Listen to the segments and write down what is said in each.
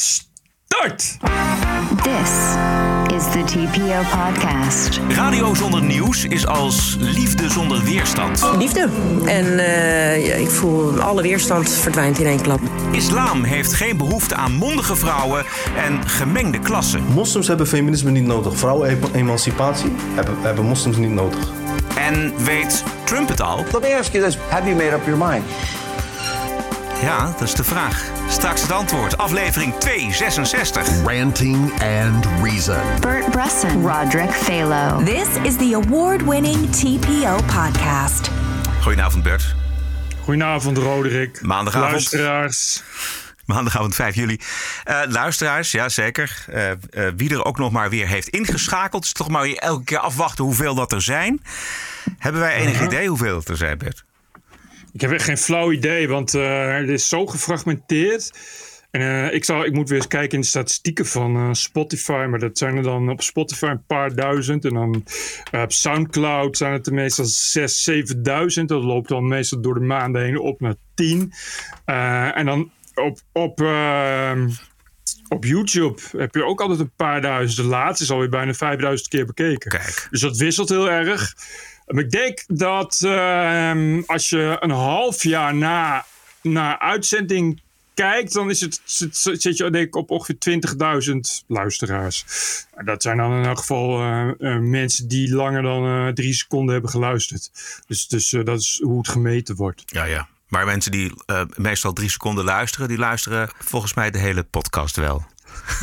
start! This is the TPO podcast. Radio zonder nieuws is als liefde zonder weerstand. Liefde. En eh, ja, ik voel alle weerstand verdwijnt in één klap. Islam heeft geen behoefte aan mondige vrouwen en gemengde klassen. Moslims hebben feminisme niet nodig. Vrouwenemancipatie hebben, hebben moslims niet nodig. En weet Trump het al? Let me ask you this. Have you made up your mind? Ja, dat is de vraag. Straks het antwoord. Aflevering 266. Ranting and Reason. Bert Bresson, Roderick Phalo. This is the award winning TPO podcast. Goedenavond Bert. Goedenavond, Roderick. Maandagavond. Luisteraars. Maandagavond 5 juli. Eh, luisteraars, ja zeker. Eh, eh, wie er ook nog maar weer heeft ingeschakeld. is toch maar weer elke keer afwachten hoeveel dat er zijn. Hebben wij enig idee hoeveel het er zijn, Bert? Ik heb echt geen flauw idee, want eh, het is zo gefragmenteerd. En eh, ik, zal, ik moet weer eens kijken in de statistieken van eh, Spotify. Maar dat zijn er dan op Spotify een paar duizend. En dan eh, op Soundcloud zijn het er meestal zes, zevenduizend. Dat loopt dan meestal door de maanden heen op naar tien. En dan op, op, ehm, op YouTube heb je ook altijd een paar duizend. De laatste is alweer bijna 5000 keer bekeken. Kijk. Dus dat wisselt heel erg. Ik denk dat ehm, als je een half jaar na, na uitzending kijkt, dan is het, zit, zit je denk ik op ongeveer 20.000 luisteraars. Dat zijn dan in elk geval eh, eh, mensen die langer dan eh, drie seconden hebben geluisterd. Dus, dus dat is hoe het gemeten wordt. Ja, ja. Maar mensen die meestal drie seconden luisteren, die luisteren volgens mij de hele podcast wel.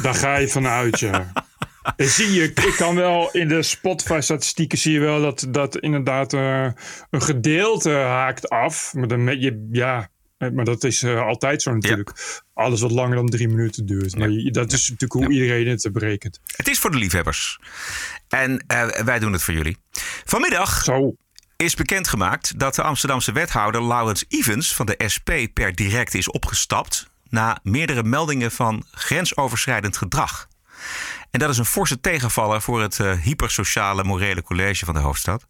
Daar ga je vanuit, ja. Zie je, ik kan wel in de Spotify-statistieken zie je wel dat, dat inderdaad eh, een gedeelte haakt af. Maar, dan, je, ja, eh, maar dat is eh, altijd zo natuurlijk. Alles wat langer dan drie minuten duurt. Maar je- dat is natuurlijk hoe iedereen het berekent. Het is voor de liefhebbers. En wij doen het voor jullie. Vanmiddag Zo. is bekendgemaakt dat de Amsterdamse wethouder Laurens Evans van de SP per direct is opgestapt na meerdere meldingen van grensoverschrijdend gedrag. En dat is een forse tegenvaller voor het eh, hypersociale morele college van de hoofdstad.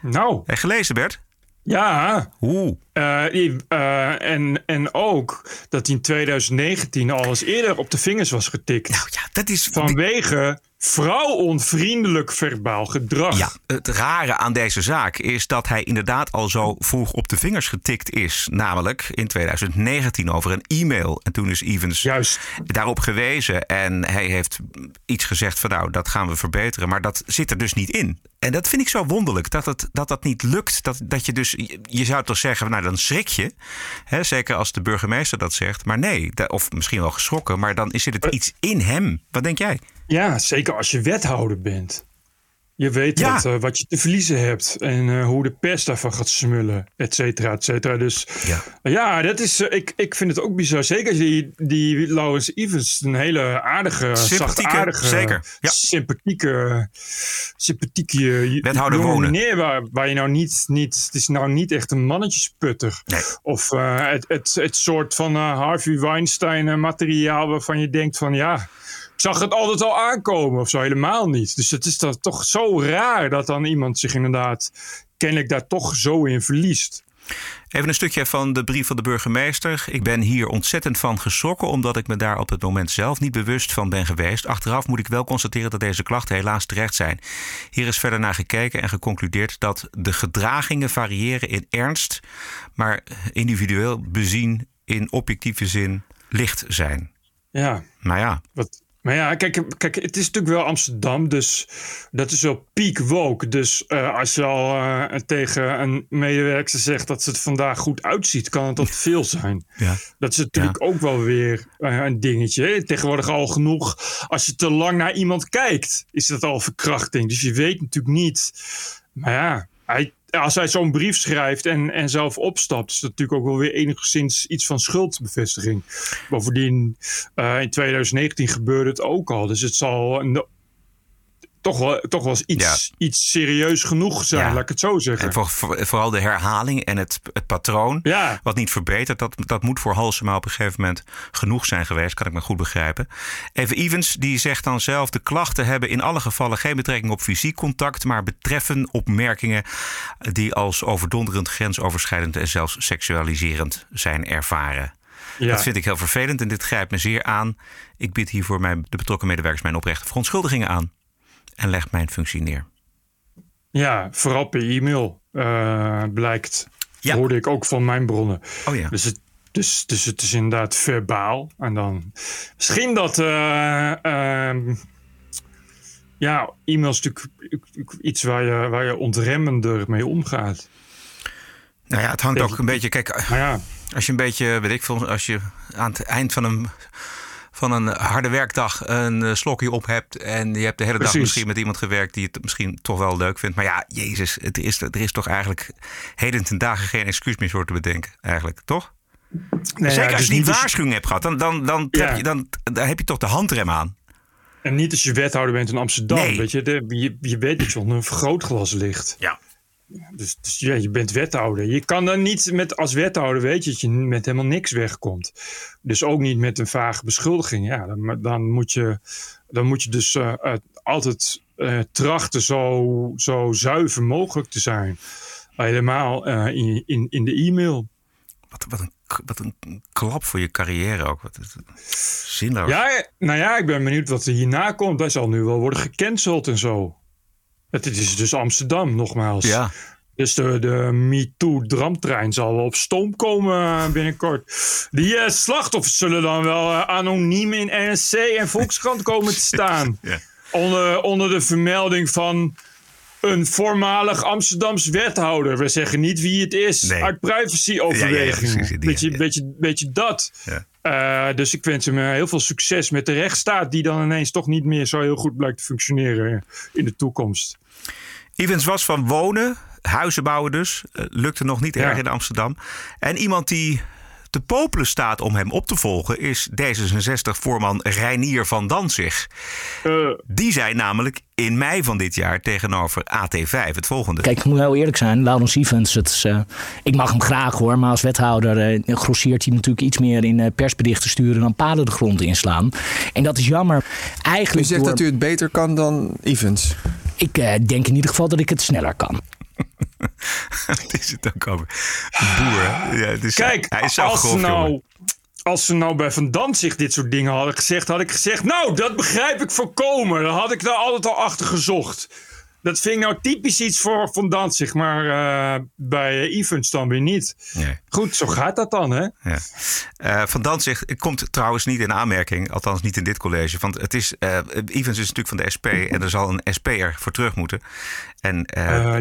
Nou, je gelezen, Bert? ja. Oeh. Eh, eh, en, en ook dat hij in 2019 al eens eerder op de vingers was getikt. Nou ja, dat is vanwege vrouwonvriendelijk verbaal gedrag. Ja, het rare aan deze zaak is dat hij inderdaad al zo vroeg op de vingers getikt is. Namelijk in 2019 over een e-mail. En toen is Evans Juist. daarop gewezen. En hij heeft iets gezegd van nou, dat gaan we verbeteren. Maar dat zit er dus niet in. En dat vind ik zo wonderlijk, dat het, dat, dat niet lukt. Dat, dat je dus, je, zou toch zeggen, nou dan schrik je. Hè, zeker als de burgemeester dat zegt. Maar nee, of misschien wel geschrokken. Maar dan zit het iets in hem. Wat denk jij? Ja, zeker als je wethouder bent. Je weet Ja. wat, eh, wat je te verliezen hebt en eh, hoe de pers daarvan gaat smullen, et cetera, et cetera. Dus Ja. ja, dat is, eh, ik, ik vind het ook bizar. Zeker die, die Laurens Evans, een hele aardige, Sympathieke, zachtaardige, zeker, ja. sympathieke, sympathieke Wethouder wonen. meneer waar, waar je nou niet, niet, het is nou niet echt een mannetjesputter. Nee. Of eh, het, het, het soort van eh, Harvey Weinstein eh, materiaal waarvan je denkt van ja, zag het altijd al aankomen of zo helemaal niet. Dus het is dan toch zo raar dat dan iemand zich inderdaad kennelijk daar toch zo in verliest. Even een stukje van de brief van de burgemeester. Ik ben hier ontzettend van geschrokken, omdat ik me daar op het moment zelf niet bewust van ben geweest. Achteraf moet ik wel constateren dat deze klachten helaas terecht zijn. Hier is verder naar gekeken en geconcludeerd dat de gedragingen variëren in ernst, maar individueel bezien in objectieve zin licht zijn. Ja, Nou ja, wat, maar ja, kijk, kijk, het is natuurlijk wel Amsterdam, dus dat is wel peak woke. Dus eh, als je al eh, tegen een medewerker zegt dat ze het vandaag goed uitziet, kan het te veel zijn. Ja. Dat is natuurlijk ook wel weer eh, een dingetje. Tegenwoordig al genoeg. Als je te lang naar iemand kijkt, is dat al verkrachting. Dus je weet natuurlijk niet. Maar ja, hij, als hij zo'n brief schrijft en, en zelf opstapt, is dat natuurlijk ook wel weer enigszins iets van schuldbevestiging. Bovendien, eh, in 2019 gebeurde het ook al. Dus het zal toch wel, toch wel eens iets, iets serieus genoeg zijn, Ja. laat ik het zo zeggen. en voor, voor- vooral de herhaling en het, het patroon, Ja. wat niet verbetert, dat, dat moet voor Halsema op een gegeven moment genoeg zijn geweest, kan ik me goed begrijpen. Even Evans, die zegt dan zelf: de klachten hebben in alle gevallen geen betrekking op fysiek contact, maar betreffen opmerkingen die als overdonderend, grensoverschrijdend en zelfs seksualiserend zijn ervaren. Ja. Dat vind ik heel vervelend en dit grijpt me zeer aan. Ik bied hiervoor mijn, de betrokken medewerkers mijn oprechte verontschuldigingen aan. En leg mijn functie neer. Ja, vooral per e-mail eh, blijkt. Ja. Hoorde ik ook van mijn bronnen. Oh ja. Dus het, dus, dus het is inderdaad verbaal. En dan misschien dat. eh, ehm, ja, e-mail is natuurlijk iets waar je, waar je ontremmender mee omgaat. Nou ja, het hangt ook een beetje. Kijk, Maar ja, als je een beetje, weet ik veel, als je aan het eind van een, van een harde werkdag een eh, slokje op hebt. en je hebt de hele dag misschien met iemand gewerkt die het misschien toch wel leuk vindt. Maar ja, Jezus, het is, er is toch eigenlijk heden ten dagen geen excuus meer voor te bedenken. Eigenlijk, toch? nee, Zeker ja, als dus je die niet als- waarschuwing hebt gehad, dan, dan, dan, Ja. heb je, dan, dan heb je toch de handrem aan. En niet als je wethouder bent in Amsterdam. Nee. Weet je, de, je, je weet dat je onder een vergrootglas ligt. Ja. Dus, dus ja, je bent wethouder. Je kan dan niet met, als wethouder weet je dat je met helemaal niks wegkomt. Dus ook niet met een vage beschuldiging. Ja, dan, dan, moet, je, dan moet je dus eh, eh, altijd eh, trachten zo, zo zuiver mogelijk te zijn. Helemaal in, in, in de e-mail. Wat, wat, een, wat een klap voor je carrière ook. Wat, zinloos. Ja, nou ja, ik ben benieuwd wat er hierna komt. Hij zal nu wel worden gecanceld en zo. Het is dus Amsterdam, nogmaals. Ja. Dus de, de MeToo-dramtrein zal wel op stoom komen binnenkort. Die eh, slachtoffers zullen dan wel eh, anoniem in NRC en Volkskrant komen te staan. Ja. Onder, onder de vermelding van een voormalig Amsterdams wethouder. We zeggen niet wie het is. Nee. Uit privacyoverwegingen. Ja, ja, precies, die, beetje, beetje, beetje dat. Ja. Eh, dus ik wens hem eh, heel veel succes met de rechtsstaat... die dan ineens toch niet meer zo heel goed blijkt te functioneren eh, in de toekomst. Evans was van wonen, huizen bouwen dus. lukte nog niet Ja. erg in Amsterdam. En iemand die te popelen staat om hem op te volgen... is D66-voorman Reinier van Danzig. Eh, Die zei namelijk in mei van dit jaar tegenover AT5 het volgende. Kijk, ik moet heel eerlijk zijn. Laurens Evans, het is, eh, ik mag hem graag hoor. Maar als wethouder grosseert hij natuurlijk iets meer in eh, persberichten sturen dan paden de grond inslaan. En dat is jammer. U Eigenlijk zegt door- dat u het beter kan dan Evans. Ik eh, denk in ieder geval dat ik het sneller kan. Het is het ook over. Boer. Ja, dus Kijk, hij is zo als, grof, nou, jongen. als ze nou bij Van Danzig dit soort dingen hadden gezegd... had ik gezegd, nou, dat begrijp ik voorkomen. Dan had ik daar altijd al achter gezocht. Dat vind ik nou typisch iets voor Van Danzig, maar eh, bij Evans dan weer niet. Nee. Goed, zo gaat dat dan, hè? Ja. Eh, van Danzig komt trouwens niet in aanmerking, althans niet in dit college. Want het is, eh Evans is natuurlijk van de SP en er zal een SP'er voor terug moeten. En,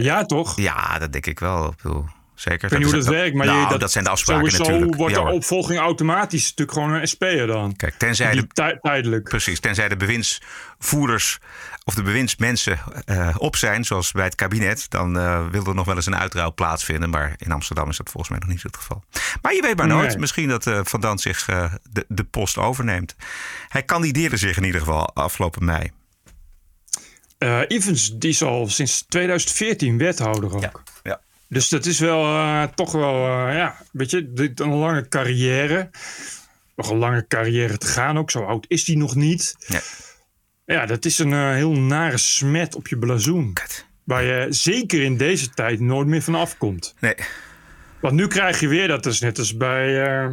ja, toch? ja, dat denk ik wel. Ik bedoel, zeker. Ik weet niet hoe dat werkt, maar nou, je, dat, dat zijn de afspraken sowieso natuurlijk. wordt Ja, de opvolging automatisch natuurlijk gewoon een SP'er dan. Kijk, tenzij de, tij- tijdelijk. precies, tenzij de bewindsvoerders of de bewindsmensen eh, op zijn, zoals bij het kabinet, dan eh, wil er nog wel eens een uitruil plaatsvinden. Maar in Amsterdam is dat volgens mij nog niet het geval. Maar je weet maar nooit. Nee. Misschien dat eh, Van Dant zich de, de post overneemt. Hij kandideerde zich in ieder geval afgelopen mei. Evans, die is al sinds 2014 wethouder ook. ja. Dus dat is wel eh, toch wel, eh, ja, weet je, dit- een lange carrière. Nog een lange carrière te gaan ook. Zo oud is hij nog niet. Nee. Ja, dat is een eh, heel nare smet op je blazoen. Kut. Waar je zeker in deze tijd nooit meer van afkomt. Nee, Want nu krijg je weer, dat is net als bij,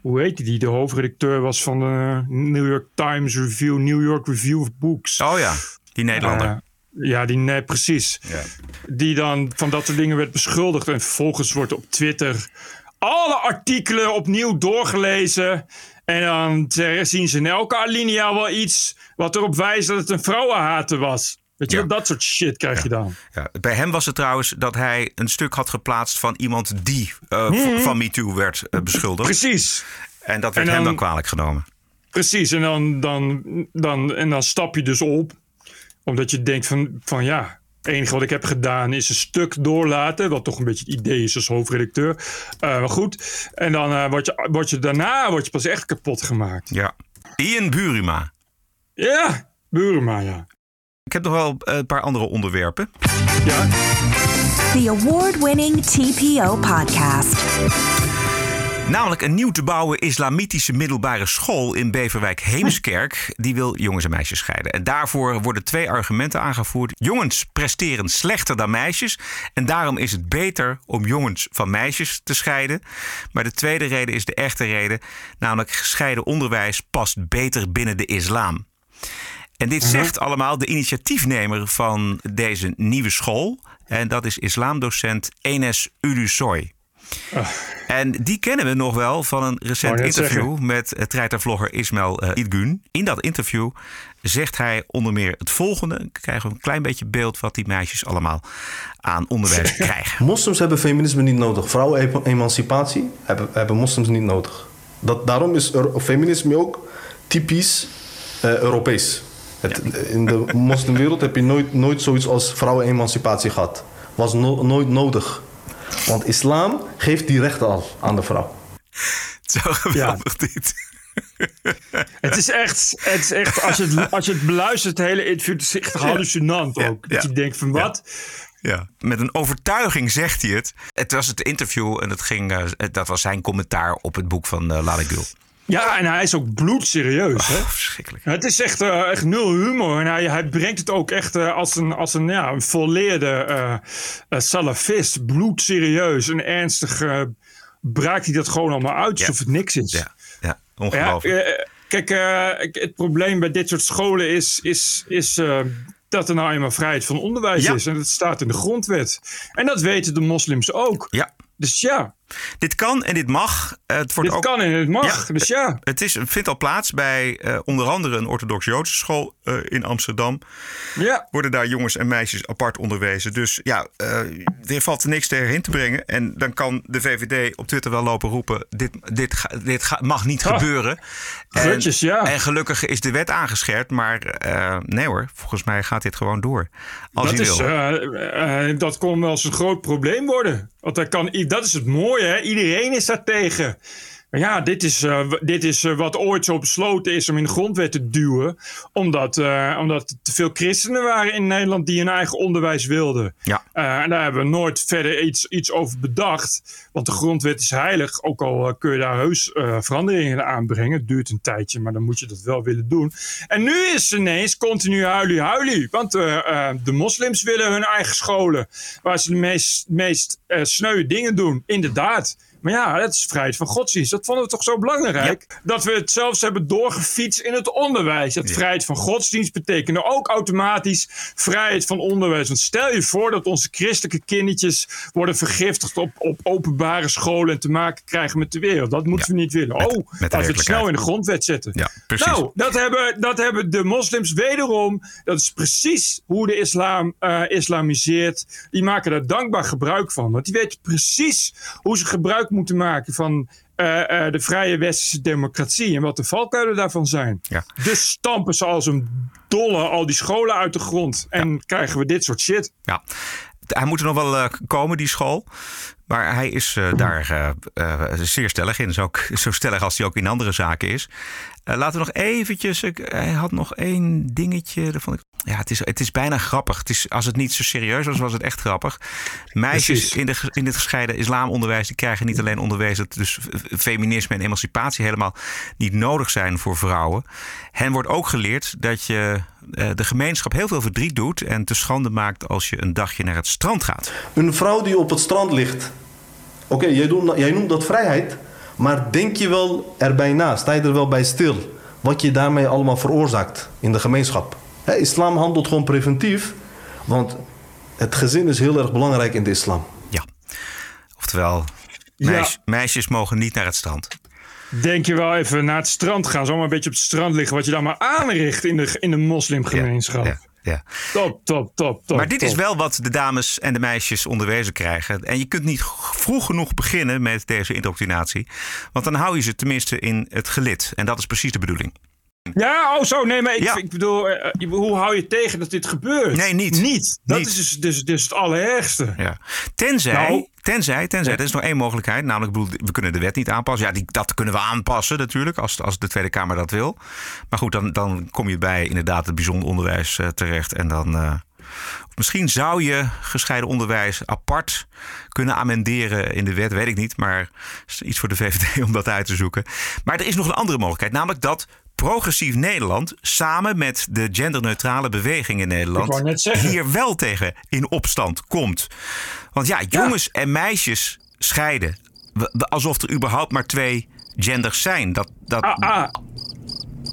hoe heet die, die de hoofdredacteur was van de New York Times Review, New York Review of Books. oh ja, die Nederlander. Ja, die, nee, precies. Ja. Die dan van dat soort dingen werd beschuldigd. En vervolgens wordt op Twitter alle artikelen opnieuw doorgelezen. En dan zien ze in elke alinea wel iets wat erop wijst dat het een vrouwenhater was. Weet je, Ja. dat soort shit krijg je dan. Ja, bij hem was het trouwens dat hij een stuk had geplaatst van iemand die eh, v- van MeToo werd eh, beschuldigd. Precies. En dat werd En hem dan dan- kwalijk genomen. Precies, en dan, dan, dan, en dan stap je dus op. Omdat je denkt van, van ja, het enige wat ik heb gedaan is een stuk doorlaten. Wat toch een beetje het idee is als hoofdredacteur. Eh, maar goed, en dan eh, word, je, word je daarna word je pas echt kapot gemaakt. Ja. Ian Buruma. Ja, Burema, ja. Ik heb nog wel een paar andere onderwerpen. ja. The award winning TPO podcast. Namelijk een nieuw te bouwen islamitische middelbare school in Beverwijk Heemskerk. Die wil jongens en meisjes scheiden. En daarvoor worden twee argumenten aangevoerd. Jongens presteren slechter dan meisjes. En daarom is het beter om jongens van meisjes te scheiden. Maar de tweede reden is de echte reden. Namelijk gescheiden onderwijs past beter binnen de islam. En dit zegt allemaal de initiatiefnemer van deze nieuwe school. En dat is islamdocent Enes Ulusoy. En die kennen we nog wel van een recent interview zeggen. met uh, treitervlogger Ismail uh, Idgun. In dat interview zegt hij onder meer het volgende. Dan krijgen we een klein beetje beeld wat die meisjes allemaal aan onderwijs krijgen. Moslims hebben feminisme niet nodig. Vrouwenemancipatie hebben, hebben moslims niet nodig. Dat, daarom is er, feminisme ook typisch uh, Europees. Het, in de moslimwereld heb je nooit, nooit zoiets als vrouwenemancipatie gehad. Was no, nooit nodig. Want islam geeft die rechten al aan de vrouw. Zo geweldig ja. dit. Het is echt, het is echt als, je het, als je het beluistert, het hele interview, het is echt hallucinant ook. Ja, dat je denkt van wat? Ja, met een overtuiging zegt hij het. Het was het interview en dat, ging, uh, dat was zijn commentaar op het boek van uh, Lale Gül. Ja, en hij is ook bloedserieus. Oh, hè? Verschrikkelijk. Het is echt, uh, echt nul humor. En hij, hij brengt het ook echt uh, als een, als een, ja, een volleerde uh, salafist. Bloedserieus en ernstig. braakt hij dat gewoon allemaal uit alsof ja. het niks is. Ja, ja ongelooflijk. Ja, kijk, het probleem bij dit soort scholen is, is, is dat er nou eenmaal vrijheid van onderwijs ja. is. En dat staat in de grondwet. En dat weten de moslims ook. Ja. Dus ja. Dit kan en dit mag. Het wordt dit ook, kan en het mag. Ja, dus ja. Het is, vindt al plaats bij uh, onder andere een orthodox-Joodse school uh, in Amsterdam. Ja. Worden daar jongens en meisjes apart onderwezen. Dus ja, uh, er valt niks tegen te brengen. En dan kan de VVD op Twitter wel lopen roepen: dit, dit, dit ga, mag niet gebeuren. Grutjes, en, ja. En gelukkig is de wet aangescherpt. Maar nee hoor, volgens mij gaat dit gewoon door. Als dat, is, wil. dat kon wel eens een groot probleem worden. Want dat, kan, dat is het mooie, hè? iedereen is daar tegen. Ja, dit is, uh, dit is uh, wat ooit zo besloten is om in de grondwet te duwen. Omdat, uh, omdat er te veel christenen waren in Nederland die hun eigen onderwijs wilden. Ja. en daar hebben we nooit verder iets, iets over bedacht. Want de grondwet is heilig. Ook al kun je daar heus veranderingen aanbrengen. Het duurt een tijdje, maar dan moet je dat wel willen doen. En nu is ineens continu huilie huilie. Want de moslims willen hun eigen scholen. Waar ze de meest, meest sneuwe dingen doen. Inderdaad. Maar ja, dat is vrijheid van godsdienst. Dat vonden we toch zo belangrijk. Ja. Dat we het zelfs hebben doorgefietst in het onderwijs. Dat ja. vrijheid van godsdienst betekende ook automatisch vrijheid van onderwijs. Want stel je voor dat onze christelijke kindertjes worden vergiftigd op, op openbare scholen en te maken krijgen met de wereld. Dat moeten ja. we niet willen. Met, oh, laten we het snel in de grondwet zetten. Ja, precies. Nou, dat hebben, dat hebben de moslims wederom. Dat is precies hoe de islam uh, islamiseert. Die maken daar dankbaar gebruik van. Want die weten precies hoe ze gebruik moeten maken van uh, uh, de vrije westerse democratie en wat de valkuilen daarvan zijn. Ja. Dus stampen ze als een dolle al die scholen uit de grond en ja. krijgen we dit soort shit. Ja. Hij moet er nog wel uh, komen, die school. Maar hij is daar zeer stellig in. Ook zo stellig als hij ook in andere zaken is. Laten we nog eventjes... hij had nog één dingetje. Dat vond ik, ja, het is, het is bijna grappig. Het is, als het niet zo serieus was, was het echt grappig. Meisjes in, de, in het gescheiden islamonderwijs... die krijgen niet alleen onderwezen... dat dus feminisme en emancipatie helemaal niet nodig zijn voor vrouwen. Hen wordt ook geleerd dat je uh, de gemeenschap heel veel verdriet doet... en te schande maakt als je een dagje naar het strand gaat. Een vrouw die op het strand ligt... Oké, okay, jij, jij noemt dat vrijheid... maar denk je wel erbij na? Sta je er wel bij stil? Wat je daarmee allemaal veroorzaakt in de gemeenschap? He, islam handelt gewoon preventief, want het gezin is heel erg belangrijk in de islam. Ja, oftewel, meis, ja. meisjes mogen niet naar het strand. Denk je wel even naar het strand gaan, zomaar een beetje op het strand liggen, wat je dan maar aanricht in de, in de moslimgemeenschap. Ja, ja, ja. Top, top, top, top. Maar dit top. is wel wat de dames en de meisjes onderwezen krijgen. En je kunt niet vroeg genoeg beginnen met deze indoctrinatie. Want dan hou je ze tenminste in het gelid. En dat is precies de bedoeling. Ja, oh zo, nee, maar ik, ja. ik bedoel, uh, hoe hou je tegen dat dit gebeurt? Nee, niet. Niet. Dat niet. is dus, dus, dus het allerergste. Ja. Tenzij, nou, tenzij, tenzij, ja. er is nog één mogelijkheid. Namelijk, bedoel, we kunnen de wet niet aanpassen. Ja, die, dat kunnen we aanpassen natuurlijk, als, als de Tweede Kamer dat wil. Maar goed, dan, dan kom je bij inderdaad het bijzonder onderwijs uh, terecht. En dan, uh, Misschien zou je gescheiden onderwijs apart kunnen amenderen in de wet, weet ik niet. Maar iets voor de VVD om dat uit te zoeken. Maar er is nog een andere mogelijkheid, namelijk dat progressief Nederland samen met de genderneutrale beweging in Nederland hier wel tegen in opstand komt. Want ja, jongens en meisjes scheiden alsof er überhaupt maar twee genders zijn. Dat, dat... Ah, ah.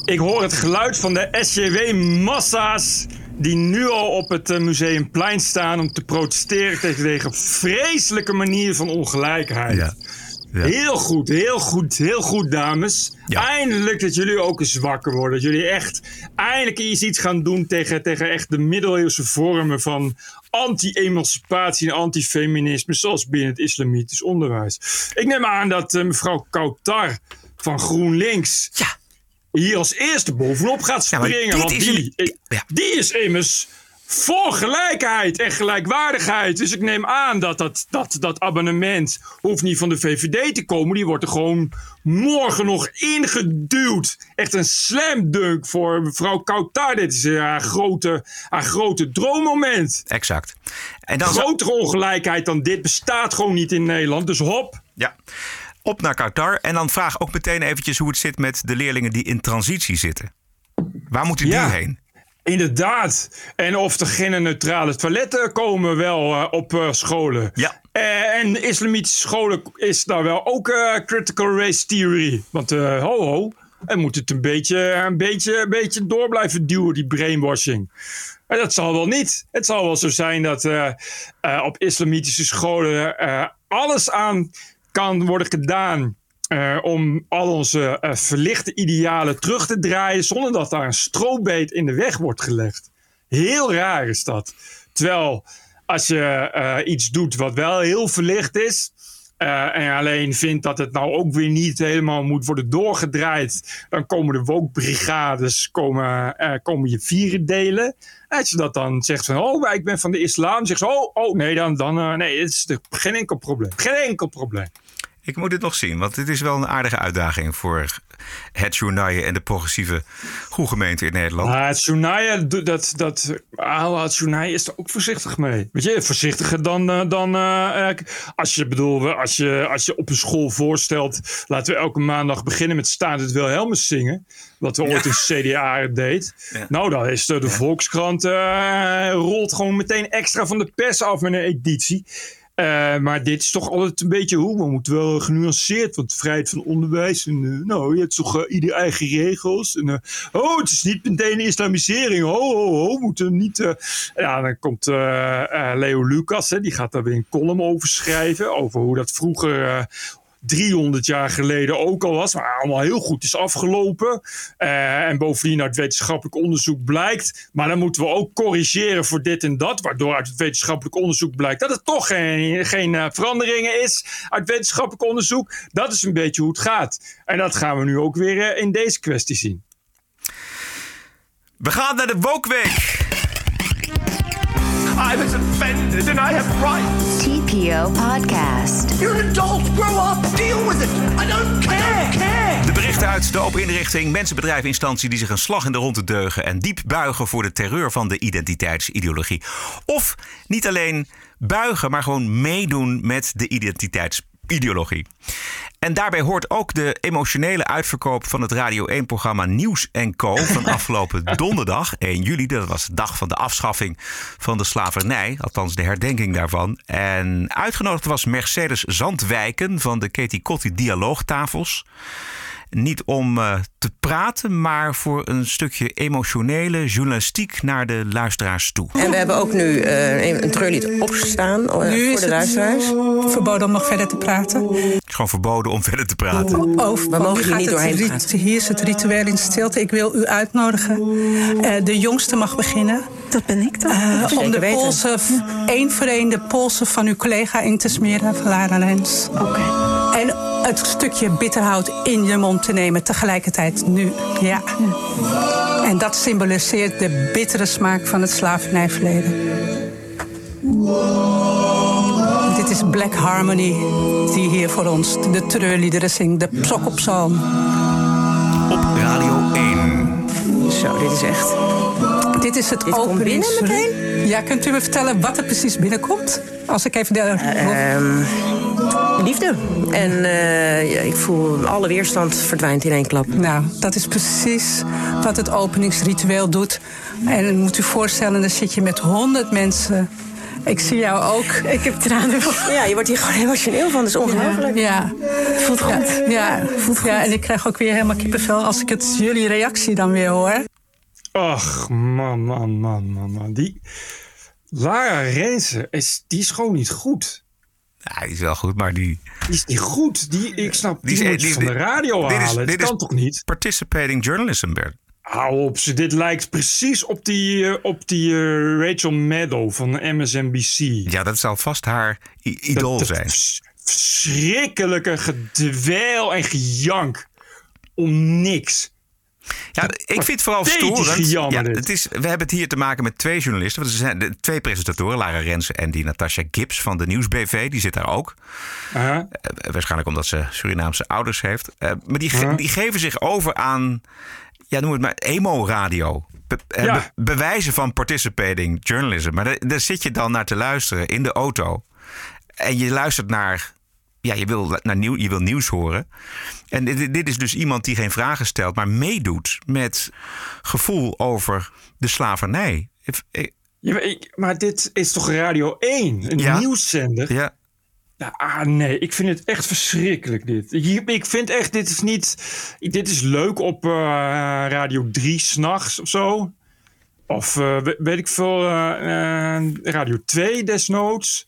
Ik hoor het geluid van de SJW-massa's die nu al op het eh, Museumplein staan om te protesteren tegen deze vreselijke manier van ongelijkheid. Ja. Heel goed, heel goed, heel goed, dames. Eindelijk dat jullie ook eens wakker worden. Dat jullie echt eindelijk eens iets gaan doen tegen, tegen echt de middeleeuwse vormen van anti-emancipatie en anti-feminisme, zoals binnen het islamitisch onderwijs. Ik neem aan dat uh, mevrouw Kautar van GroenLinks ja. hier als eerste bovenop gaat springen. want die, die is immers voor gelijkheid en gelijkwaardigheid. Dus ik neem aan dat dat, dat dat abonnement hoeft niet van de VVD te komen. Die wordt er gewoon morgen nog ingeduwd. Echt een slam dunk voor mevrouw Kautar. Dit is haar grote, haar grote droommoment. Exact. En dan Grotere ongelijkheid dan dit bestaat gewoon niet in Nederland. Dus hop. Ja. Op naar Qatar. En dan vraag ook meteen eventjes hoe het zit met de leerlingen die in transitie zitten. Waar moeten die heen? Inderdaad. En of er geen neutrale toiletten komen wel uh, op uh, scholen. Ja. Uh, en islamitische scholen is daar wel ook critical race theory. Want ho ho, en moet het een beetje, een, beetje, een beetje door blijven duwen, die brainwashing. En dat zal wel niet. Het zal wel zo zijn dat op islamitische scholen alles aan kan worden gedaan uh, om al onze uh, verlichte idealen terug te draaien zonder dat daar een strobeet in de weg wordt gelegd. Heel raar is dat. Terwijl als je uh, iets doet wat wel heel verlicht is. en alleen vindt dat het nou ook weer niet helemaal moet worden doorgedraaid. Dan komen de woke-brigades komen, komen je vieren delen. als je dat dan zegt van, oh, ik ben van de islam. Zegt ze, oh, oh nee, dan, dan nee, het is geen enkel probleem. Geen enkel probleem. Ik moet dit nog zien, want dit is wel een aardige uitdaging voor het journaaien en de progressieve gemeente in Nederland. Het journaaien, dat, dat, het journaaien is er ook voorzichtig mee. Weet je, voorzichtiger dan, eh, dan uh, als je bedoel, als je, als je op een school voorstelt, laten we elke maandag beginnen met Staat het Wilhelmus zingen. Wat we ooit in CDA deed. Nou, dan is de, de Volkskrant uh, rolt gewoon meteen extra van de pers af met een editie. Uh, maar dit is toch altijd een beetje hoe. We moeten wel genuanceerd, want vrijheid van onderwijs. En, uh, nou, je hebt toch uh, ieder eigen regels. En, oh, het is niet meteen een islamisering. Oh, oh, oh, moeten niet. Ja, dan komt Leo Lucas, hè, die gaat daar weer een column over schrijven. Over hoe dat vroeger 300 jaar geleden ook al was, maar allemaal heel goed is afgelopen. Uh, en bovendien uit wetenschappelijk onderzoek blijkt. Maar dan moeten we ook corrigeren voor dit en dat, waardoor uit het wetenschappelijk onderzoek blijkt dat het toch geen, geen uh, veranderingen is uit wetenschappelijk onderzoek. Dat is een beetje hoe het gaat. En dat gaan we nu ook weer uh, in deze kwestie zien. We gaan naar de Wokweek. I was offended and I have rights. Podcast. You're an adult. Grow up. Deal with it. I don't care. care. De berichten uit de open inrichting, instantie die zich een slag in de ronde deugen en diep buigen voor de terreur van de identiteitsideologie. Of niet alleen buigen, maar gewoon meedoen met de identiteitsideologie. En daarbij hoort ook de emotionele uitverkoop van het Radio 1-programma Nieuws Co. van afgelopen donderdag, 1 juli. Dat was de dag van de afschaffing van de slavernij, althans de herdenking daarvan. En uitgenodigd was Mercedes Zandwijken van de Katie Kotti Dialoogtafels. Niet om uh, te praten, maar voor een stukje emotionele journalistiek naar de luisteraars toe. En we hebben ook nu uh, een treurlied opgestaan uh, voor de luisteraars. Verboden om nog verder te praten. Gewoon verboden om verder te praten. Oh, we mogen hier niet doorheen praten. Hier is het ritueel in stilte. Ik wil u uitnodigen. de jongste mag beginnen. Dat ben ik dan. om de polsen, één voor één de polsen van uw collega in te smeren, van Lara Lens. Oké. En het stukje bitterhout in je mond te nemen tegelijkertijd nu. Ja. En dat symboliseert de bittere smaak van het slavernijverleden. Dit is Black Harmony die hier voor ons de treurliederen zingt, de Psokopsalm. Op Radio 1. Zo, dit is echt Dit is het Dit binnen meteen? Ja, kunt u me vertellen wat er precies binnenkomt? Als ik even de... Ehm, liefde. En eh, ik voel alle weerstand verdwijnt in één klap. Nou, dat is precies wat het openingsritueel doet. En moet u voorstellen, dan zit je met honderd mensen. Ik zie jou ook. Ik heb tranen. Ja, je wordt hier gewoon emotioneel van. Dat is ongelooflijk. Ja. Voelt goed. Ja, ja. ja, en ik krijg ook weer helemaal kippenvel als ik het jullie reactie dan weer hoor. Ach, man, man, man, man, man. Die Lara Rensen, is, die is gewoon niet goed. Ja, die is wel goed, maar die... Die is niet goed. Die, ik snap, die, is- je van de radio dit is- halen. dit dat kan is toch niet? Participating journalism, Bert. Hou op, ze, dit lijkt precies op die, eh, op die eh, Rachel Maddow van MSNBC. Ja, dat zal vast haar idool Dat- dat zijn. vers- Verschrikkelijke gedwel en gejank om niks. Ja, ik vind het vooral storend. Ja, het is, we hebben het hier te maken met twee journalisten. Want er zijn de, twee presentatoren, Lara Rensen en die Natasha Gibbs van de Nieuwsbv. Die zit daar ook. Eh, waarschijnlijk omdat ze Surinaamse ouders heeft. Eh, maar die, ge- die geven zich over aan, ja, noem het maar, emo-radio. Be- eh, Ja. be- bewijzen van participating journalism. Maar daar, daar zit je dan naar te luisteren in de auto. En je luistert naar, ja, je wil, naar nieuw, je wil nieuws horen. En dit, dit is dus iemand die geen vragen stelt, maar meedoet met gevoel over de slavernij. Eh, Ja, maar, ik- maar dit is toch Radio 1, een Ja. nieuwszender? Ja. Ja, ah, nee, ik vind het echt verschrikkelijk dit. Ik vind echt, dit is niet... Dit is leuk op eh, Radio 3 s'nachts of zo. Of eh, we- weet ik veel, Radio 2 desnoods.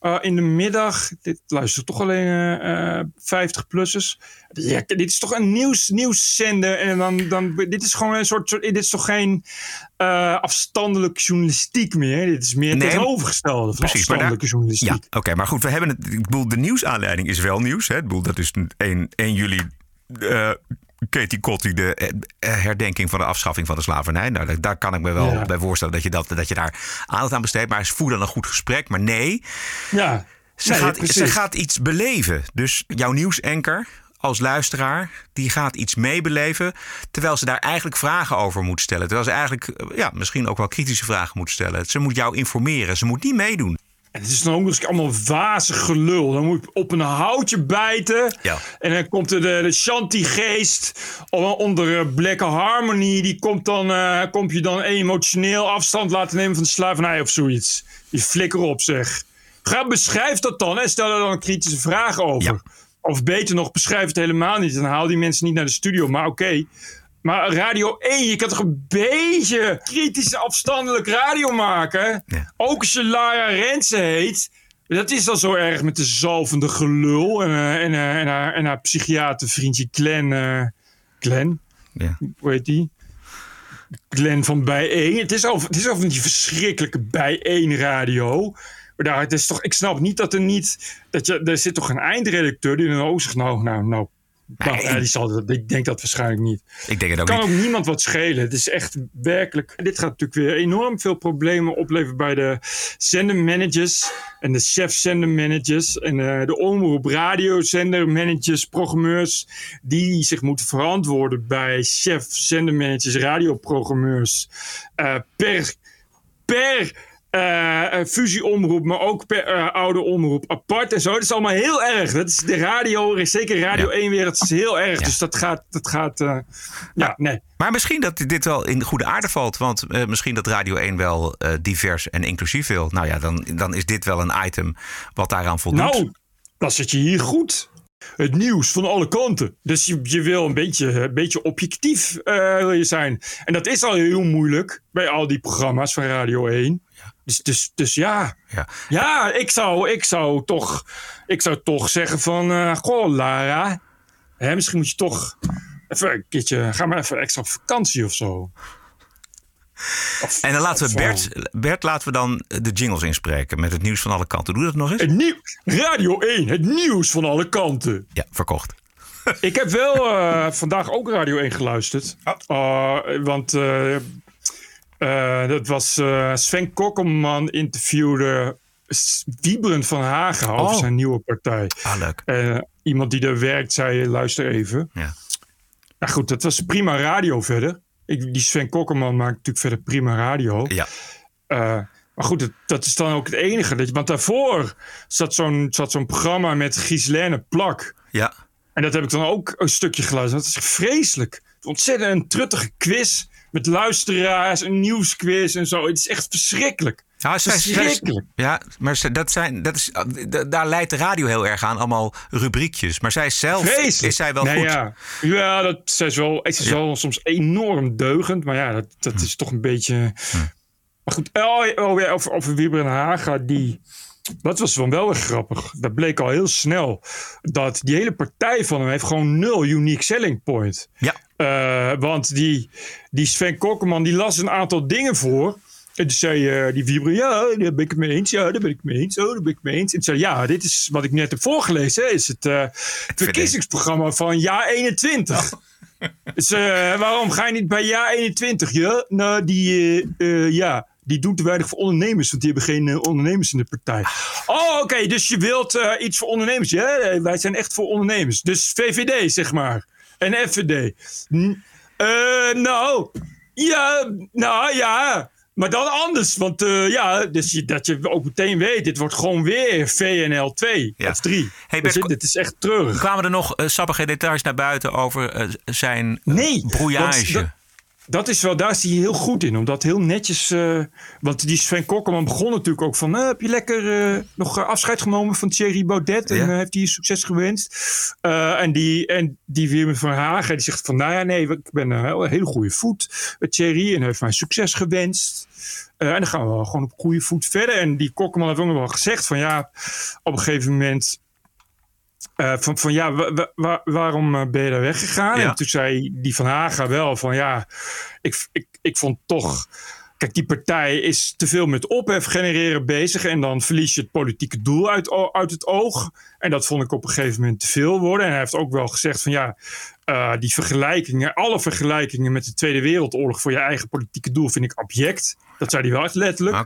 Eh, in de middag, dit luistert toch alleen eh 50-plussers. Ja, dit is toch een nieuws, nieuwszender. En dan, dan, dit is gewoon een soort. Dit is toch geen eh afstandelijke journalistiek meer. Dit is meer Nee, tegenovergestelde van Precies, daar- afstandelijke journalistiek. Ja, oké, maar goed, we hebben het. Ik bedoel, de nieuwsaanleiding is wel nieuws. Hè? Ik bedoel, dat is 1, 1 juli. Katie Kotti, de eh, eh, herdenking van de afschaffing van de slavernij. Nou, daar, daar kan ik me wel Ja. bij voorstellen dat je, dat, dat je daar aandacht aan besteedt. Maar voer dan een goed gesprek. Maar nee, Ja, ze, Nee, gaat, precies. ze gaat iets beleven. Dus jouw nieuwsanker als luisteraar, die gaat iets meebeleven. Terwijl ze daar eigenlijk vragen over moet stellen. Terwijl ze eigenlijk eh, ja, misschien ook wel kritische vragen moet stellen. Ze moet jou informeren. Ze moet niet meedoen. En het is dan ook nog eens allemaal wazig gelul. Dan moet je op een houtje bijten. Ja. En dan komt de, de Shanti-geest onder eh, Black Harmony. Die komt, dan, eh, komt je dan emotioneel afstand laten nemen van de slavernij of zoiets. Die flikker op zeg. Ga, beschrijf dat dan en stel er dan kritische vragen over. Of beter nog, beschrijf het helemaal niet. Dan haal die mensen niet naar de studio. Maar oké. Maar Radio 1, je kan toch een beetje kritisch afstandelijk radio maken? Ook als je Lara Rensen heet. Dat is dan zo erg met de zalvende gelul. En, eh, en, eh, en, haar, en haar psychiatervriendje Glenn. eh Glenn? Ja. Hoe heet die? Glenn van Bijeen. Het is over, het is over die verschrikkelijke Bijeen radio. Maar daar, het is toch, ik snap niet dat er niet... Dat je, er zit toch een eindredacteur die dan ook zegt... Nou, nou, nou... nou, ja, die zal, ik denk dat waarschijnlijk niet. Ik denk het ook kan niet. ook niemand wat schelen. Het is echt werkelijk. Dit gaat natuurlijk weer enorm veel problemen opleveren bij de zendermanagers en de chef-zendermanagers en eh, de omroep radiozendermanagers, programmeurs die zich moeten verantwoorden bij chef-zendermanagers, radioprogrammeurs eh, per per eh, fusieomroep, maar ook per eh, oude omroep apart en zo. Dat is allemaal heel erg. Dat is de radio, zeker Radio 1 wereld, is heel erg. Dus dat gaat, dat gaat, eh, ja, nee. Maar misschien dat dit wel in goede aarde valt. Want misschien dat Radio 1 wel divers en inclusief wil. Nou ja, dan, dan is dit wel een item wat daaraan voldoet. Nou, dan zit je hier goed. Het nieuws van alle kanten. Dus je, je wil een beetje, een beetje objectief wil je zijn. En dat is al heel moeilijk bij al die programma's van Radio 1. Dus, dus, dus ja. Ja. Ja, ik zou, ik zou, toch, ik zou toch zeggen van... eh goh, Lara. Hè, misschien moet je toch even een keertje... Ga maar even extra op vakantie of zo. en dan laten we Bert, Bert laten we dan de jingles inspreken met het nieuws van alle kanten. Doe dat nog eens. Het nieuw, Radio 1, het nieuws van alle kanten. Ja, verkocht. Ik heb wel eh, vandaag ook Radio 1 geluisterd. Uh, want eh, eh, dat was eh, Sven Kokkelman interviewde Wiebren van Hagen over Oh. zijn nieuwe partij. Ah, leuk. Eh, iemand die daar werkt zei, luister even. Ja. Nou goed, dat was prima radio verder. ik, die Sven Kokkerman maakt natuurlijk verder prima radio. Ja. Maar goed, dat, dat, is dan ook het enige. Dat, want daarvoor zat zo'n zat zo'n programma met Gislaine Plak. Ja. En dat heb ik dan ook een stukje geluisterd. Dat is vreselijk. Ontzettend een truttige quiz met luisteraars, een nieuwsquiz en zo. Het is echt verschrikkelijk. Ja, verschrikkelijk. ja maar dat zijn, dat is, daar leidt de radio heel erg aan, allemaal rubriekjes. Maar zij zelf Vreselijk. is zij wel nee, goed. Ja, ja dat, zij is wel, het is Ja. wel soms enorm deugend. Maar ja, dat, dat is toch een beetje... Maar goed, oh, oh, ja, over, over Wieber en Haga, die... Dat was dan wel weer grappig. Dat bleek al heel snel. Dat die hele partij van hem heeft gewoon nul unique selling point. Ja. Eh, want die, die Sven Kokkerman die las een aantal dingen voor. En toen zei eh, die Wieber, ja, daar ben ik het mee eens. Ja, daar ben ik het mee eens. Oh, daar ben ik het mee eens. En toen zei ja, dit is wat ik net heb voorgelezen. hè, Is het eh, verkiezingsprogramma van jaar 21. Dus waarom ga je niet bij jaar 21? Ja, nou, die, ja, die doen te weinig voor ondernemers, want die hebben geen eh, ondernemers in de partij. Oh, oké, dus je wilt eh, iets voor ondernemers. Ja, eh, wij zijn echt voor ondernemers. Dus VVD, zeg maar. En FVD. Nou, ja, nou ja. Maar dan anders, want ja, dus je, dat je ook meteen weet, dit wordt gewoon weer VNL 2 of 3. Hey, dus Bert, dit is echt treurig. Kwamen er nog sappige details naar buiten over zijn Nee, brouillage? Dat- is wel, daar is hij heel goed in. Omdat heel netjes. eh, want die Sven Kokkerman begon natuurlijk ook van. eh, heb je lekker eh, nog afscheid genomen van Thierry Baudet? En Ja. heeft hij succes gewenst? En die, en die Wim van Hagen die zegt van. Nou ja, nee, ik ben een heel- hele goede voet met Thierry. En heeft mij succes gewenst. En dan gaan we gewoon op goede voet verder. En die Kokkerman heeft ook nog wel gezegd van ja, op een gegeven moment. Eh, van, van ja, wa- wa- wa- waarom eh, ben je daar weggegaan? Ja. En toen zei die van Haga wel van ja, ik, ik, ik vond toch. Kijk, die partij is te veel met ophef genereren bezig. En dan verlies je het politieke doel uit, uit het oog. En dat vond ik op een gegeven moment te veel worden. En hij heeft ook wel gezegd van ja, eh, die vergelijkingen, alle vergelijkingen met de Tweede Wereldoorlog voor je eigen politieke doel vind ik abject. Dat zei hij wel echt letterlijk.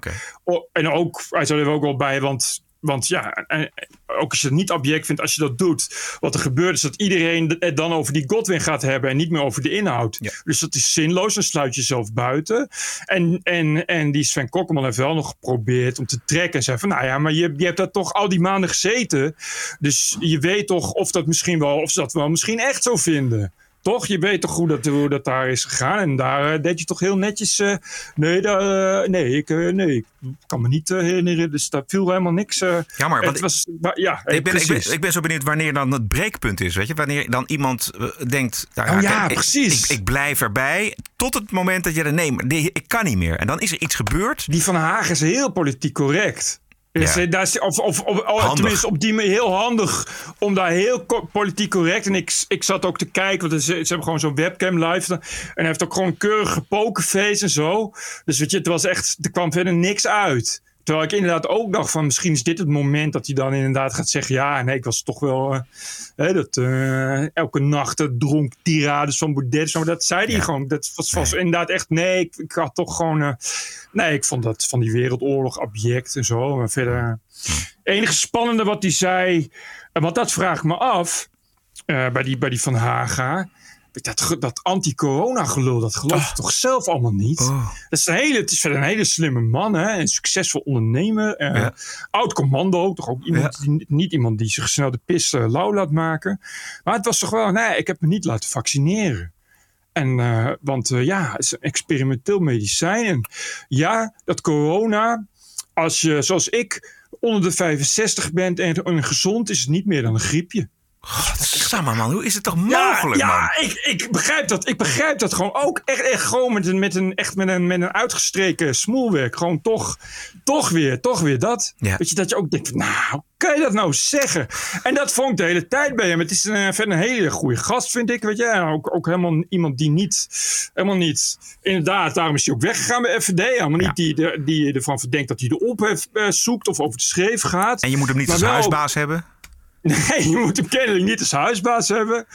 O- en ook, hij zei er ook wel bij, want, want ja, en, en ook als je het niet object vindt, als je dat doet, wat er gebeurt is dat iedereen het dan over die Godwin gaat hebben en niet meer over de inhoud. Dus dat is zinloos, dan sluit je jezelf buiten. En, en, en die Sven Kokkerman heeft wel nog geprobeerd om te trekken en zei van, nou ja, maar je, je hebt daar toch al die maanden gezeten, dus je weet toch of dat misschien wel, of ze dat wel misschien echt zo vinden. Toch? Je weet toch hoe dat, hoe dat daar is gegaan. En daar eh, deed je toch heel netjes. eh, nee, daar, eh, nee, ik, nee, ik kan me niet herinneren. Dus daar viel helemaal niks. eh. Jammer, Het was, maar ja, Ik ben, ik, ben, ik ben zo benieuwd wanneer dan het breekpunt is. Weet je? Wanneer dan iemand denkt... Nou, Oh ja, ik- ik- precies. Ik, ik blijf erbij tot het moment dat je er... Nee, maar nee, ik kan niet meer. En dan is er iets gebeurd. Die van Hagen is heel politiek correct. Dus, Ja. eh, daar of, of, of, of- Handig. tenminste op die manier heel handig om daar heel politiek correct. En ik, ik zat ook te kijken, want ze, ze hebben gewoon zo'n webcam live. En hij heeft ook gewoon een keurige pokerface en zo. Dus weet je, het was echt, er kwam verder niks uit. Terwijl ik inderdaad ook dacht van misschien is dit het moment dat hij dan inderdaad gaat zeggen... ja, nee, ik was toch wel... eh, hè, dat eh, elke nacht eh, dronk tirades van Baudet. Zo, maar dat zei hij gewoon. Dat was, was inderdaad echt... Nee, ik, ik had toch gewoon... nee, ik vond dat van die wereldoorlog object en zo. Maar verder... enige spannende wat hij zei... want dat vraag ik me af... bij, die, bij die Van Haga... Dat, dat anti-corona gelul, dat geloof je toch zelf allemaal niet? Oh. Dat is een hele, het is verder een hele slimme man, hè? een succesvol ondernemer. eh, Ja. Oud commando, toch ook iemand die, niet iemand die zich snel de pis eh, lauw laat maken. Maar het was toch wel, nee, ik heb me niet laten vaccineren. En, eh, want ja, het is een experimenteel medicijn. En ja, dat corona, als je zoals ik onder de 65 bent en, en gezond, is het niet meer dan een griepje. Godsamme man, hoe is het toch Ja, mogelijk ja, man? Ik, ik begrijp dat. Ik begrijp dat gewoon ook echt, echt gewoon met een, met een, echt met een, met een uitgestreken smoelwerk. Gewoon toch, toch weer, toch weer dat. Ja. Weet je, dat je ook denkt, nou, hoe kan je dat nou zeggen? En dat vond ik de hele tijd bij hem. Het is een, verder een hele goede gast, vind ik. Weet je, ook, ook helemaal iemand die niet, helemaal niet, inderdaad, daarom is hij ook weggegaan bij FVD. Helemaal niet die, die, die je ervan verdenkt dat hij de ophef eh, zoekt of over de schreef gaat. En je moet hem niet Maar als wel- huisbaas hebben? Nee, je moet hem kennelijk niet als huisbaas hebben.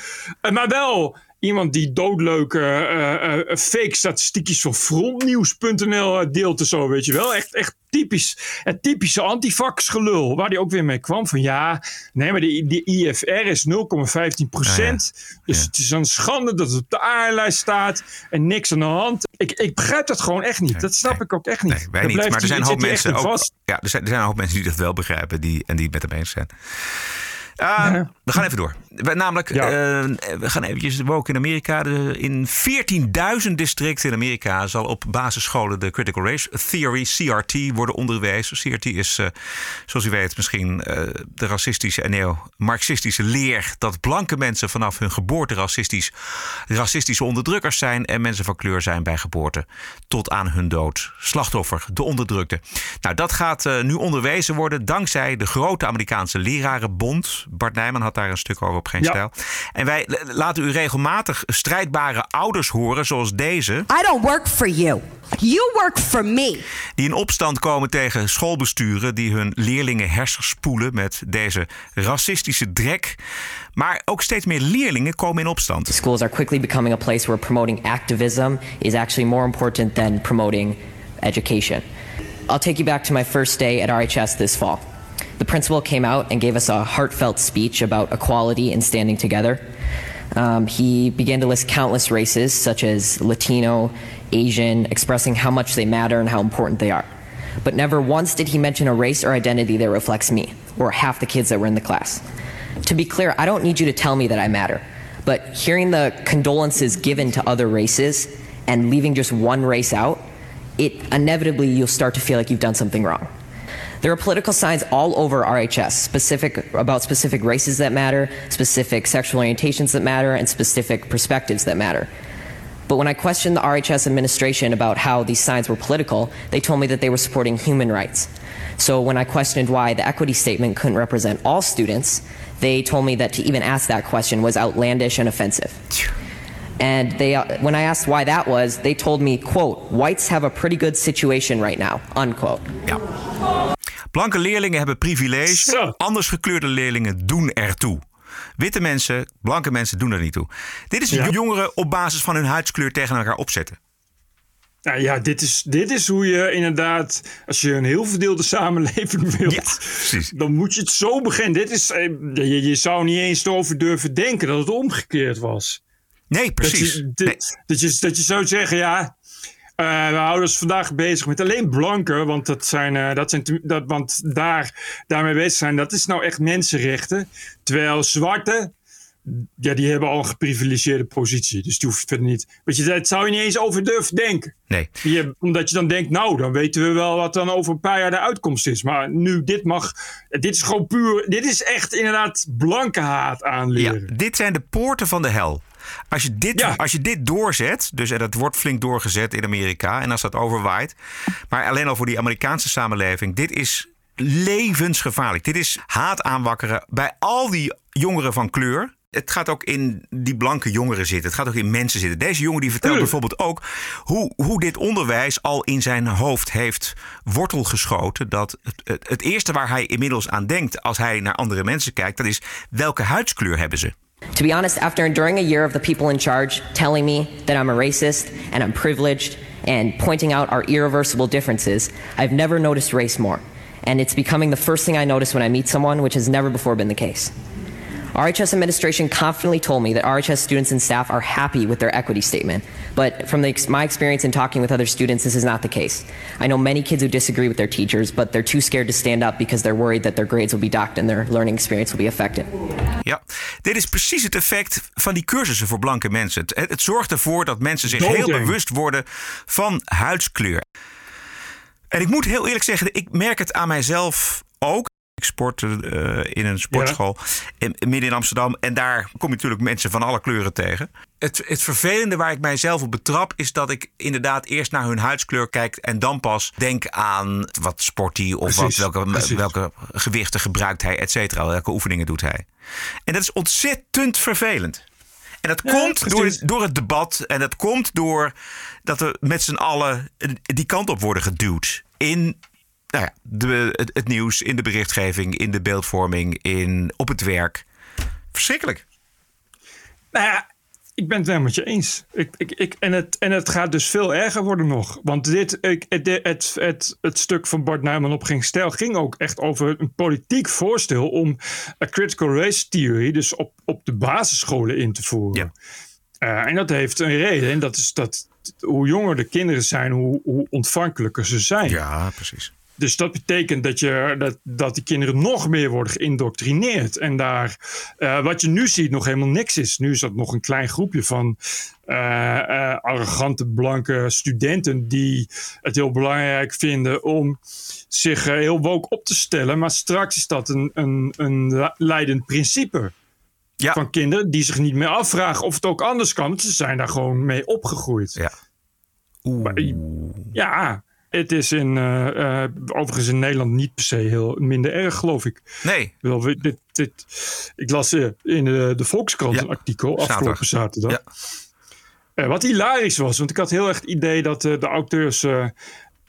Eh, Maar wel iemand die doodleuke eh, eh, fake statistiekjes van frontnieuws.nl deelt en zo, weet je wel. Echt, echt typisch, het typische antifax gelul, waar die ook weer mee kwam. Van ja, nee, maar die, die IFR is 0,15 procent. Dus het is een schande dat het op de A-lijst staat en niks aan de hand. Ik, ik begrijp dat gewoon echt niet. Dat snap ik ook echt niet. Nee, wij niet. Maar er zijn een hoop mensen ook. Ja, er zijn, er zijn een hoop mensen die dat wel begrijpen die, en die het met hem eens zijn. Ah, We gaan even door. We, namelijk, eh, we gaan eventjes we ook in Amerika. De, in 14.000 districten in Amerika zal op basisscholen de Critical Race Theory, CRT, worden onderwezen. CRT is, eh, zoals u weet, misschien eh, de racistische en neo-marxistische leer dat blanke mensen vanaf hun geboorte racistisch, racistische onderdrukkers zijn en mensen van kleur zijn bij geboorte tot aan hun dood. Slachtoffer, de onderdrukte. Nou, dat gaat nu onderwezen worden dankzij de grote Amerikaanse lerarenbond. Bart Nijman had daar een stuk over op Geen Ja. Stijl. En wij laten u regelmatig strijdbare ouders horen, zoals deze. I don't work for you. You work for me. Die in opstand komen tegen schoolbesturen die hun leerlingen hersenspoelen met deze racistische drek. Maar ook steeds meer leerlingen komen in opstand. Schools are quickly becoming a place where promoting activism is actually more important than promoting education. I'll take you back to my first day at RHS this fall. The principal came out and gave us a heartfelt speech about equality and standing together. Um, he began to list countless races, such as Latino, Asian, expressing how much they matter and how important they are. But never once did he mention a race or identity that reflects me, or half the kids that were in the class. To be clear, I don't need you to tell me that I matter, but hearing the condolences given to other races and leaving just one race out, it inevitably you'll start to feel like you've done something wrong. There are political signs all over RHS specific about specific races that matter, specific sexual orientations that matter, and specific perspectives that matter. But when I questioned the RHS administration about how these signs were political, they told me that they were supporting human rights. So when I questioned why the equity statement couldn't represent all students, they told me that to even ask that question was outlandish and offensive. And they, uh, when I asked why that was, they told me, quote, whites have a pretty good situation right now, unquote. Blanke leerlingen hebben privilege, anders gekleurde leerlingen doen ertoe. Witte mensen, blanke mensen doen er niet toe. Dit is Ja. jongeren op basis van hun huidskleur tegen elkaar opzetten. Nou ja, dit is, dit is hoe je inderdaad, als je een heel verdeelde samenleving wilt, dan moet je het zo beginnen. Dit is, eh, je, je zou niet eens erover durven denken dat het omgekeerd was. Nee, precies. Dat je, dit- dat je, dat je zou zeggen, ja, we houden ons vandaag bezig met alleen blanken, want, dat zijn, eh, dat zijn, dat, want daar, daarmee bezig zijn, dat is nou echt mensenrechten. Terwijl zwarte, ja, die hebben al een geprivilegeerde positie. Dus die hoeft verder niet. Weet je, dat zou je niet eens over durven denken. Nee. Je, omdat je dan denkt, nou, dan weten we wel wat dan over een paar jaar de uitkomst is. Maar nu, dit mag, dit is gewoon puur, dit is echt inderdaad blanke haat aanleren. Ja, dit zijn de poorten van de hel. Als je dit, als je dit doorzet, dus dat wordt flink doorgezet in Amerika en als dat overwaait, maar alleen al voor die Amerikaanse samenleving, dit is levensgevaarlijk. Dit is haat aanwakkeren bij al die jongeren van kleur. Het gaat ook in die blanke jongeren zitten. Het gaat ook in mensen zitten. Deze jongen die vertelt bijvoorbeeld ook hoe, hoe dit onderwijs al in zijn hoofd heeft wortel geschoten. Dat het, het, het eerste waar hij inmiddels aan denkt als hij naar andere mensen kijkt, dat is welke huidskleur hebben ze? To be honest, after enduring a year of the people in charge telling me that I'm a racist and I'm privileged and pointing out our irreversible differences, I've never noticed race more. And it's becoming the first thing I notice when I meet someone, which has never before been the case. RHS administration confidently told me that RHS students and staff are happy with their equity statement. But from the, ex- my experience in talking with other students, this is not the case. I know many kids who disagree with their teachers, but they're too scared to stand up because they're worried that their grades will be docked and their learning experience will be affected. Ja, dit is precies het effect van die cursussen voor blanke mensen. Het, het zorgt ervoor dat mensen zich heel bewust worden van huidskleur. En ik moet heel eerlijk zeggen, ik merk het aan mijzelf ook. Ik sport eh, in een sportschool in, midden in Amsterdam. En daar kom je natuurlijk mensen van alle kleuren tegen. Het, het vervelende waar ik mijzelf op betrap... is dat ik inderdaad eerst naar hun huidskleur kijk... en dan pas denk aan wat sport hij... of wat, welke, precies. welke gewichten gebruikt hij, et cetera. Welke oefeningen doet hij. En dat is ontzettend vervelend. En dat Ja, komt door, door het debat. En dat komt door dat we met z'n allen die kant op worden geduwd. In nou ja, de, het, het nieuws, in de berichtgeving, in de beeldvorming, in, op het werk. Verschrikkelijk. Nou ja, ik ben het wel met je eens. Ik, ik, ik, en, het, en het gaat dus veel erger worden nog. Want dit, ik, het, het, het, het stuk van Bart Nijman op Geen Stijl ging ook echt over een politiek voorstel om een critical race theory, dus op, op de basisscholen in te voeren. Ja. en dat heeft een reden. En dat is dat hoe jonger de kinderen zijn, hoe, hoe ontvankelijker ze zijn. Ja, precies. Dus dat betekent dat, je, dat, dat die kinderen nog meer worden geïndoctrineerd. En daar, uh, wat je nu ziet, nog helemaal niks is. Nu is dat nog een klein groepje van uh, uh, arrogante blanke studenten die het heel belangrijk vinden om zich heel woke op te stellen. Maar straks is dat een, een, een leidend principe. Ja. Van kinderen die zich niet meer afvragen of het ook anders kan. Want ze zijn daar gewoon mee opgegroeid. Ja. Oeh. ja, het is in, uh, uh, overigens in Nederland niet per se heel minder erg, geloof ik. Nee. Wel, dit, dit, ik las uh, in de, de Volkskrant ja. een artikel afgelopen zaterdag. Ja. wat hilarisch was, want ik had heel erg het idee dat de auteurs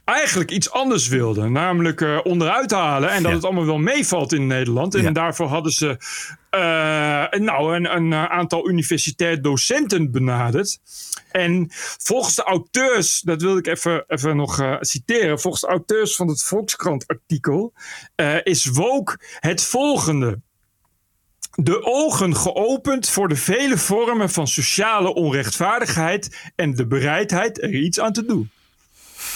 eigenlijk iets anders wilden. Namelijk uh, onderuit halen. En dat ja. het allemaal wel meevalt in Nederland. En ja. daarvoor hadden ze uh, nou, een, een, aantal universitair docenten benaderd. En volgens de auteurs, dat wil ik even, even nog uh, citeren. Volgens de auteurs van het Volkskrant-artikel is woke het volgende de ogen geopend voor de vele vormen van sociale onrechtvaardigheid en de bereidheid er iets aan te doen.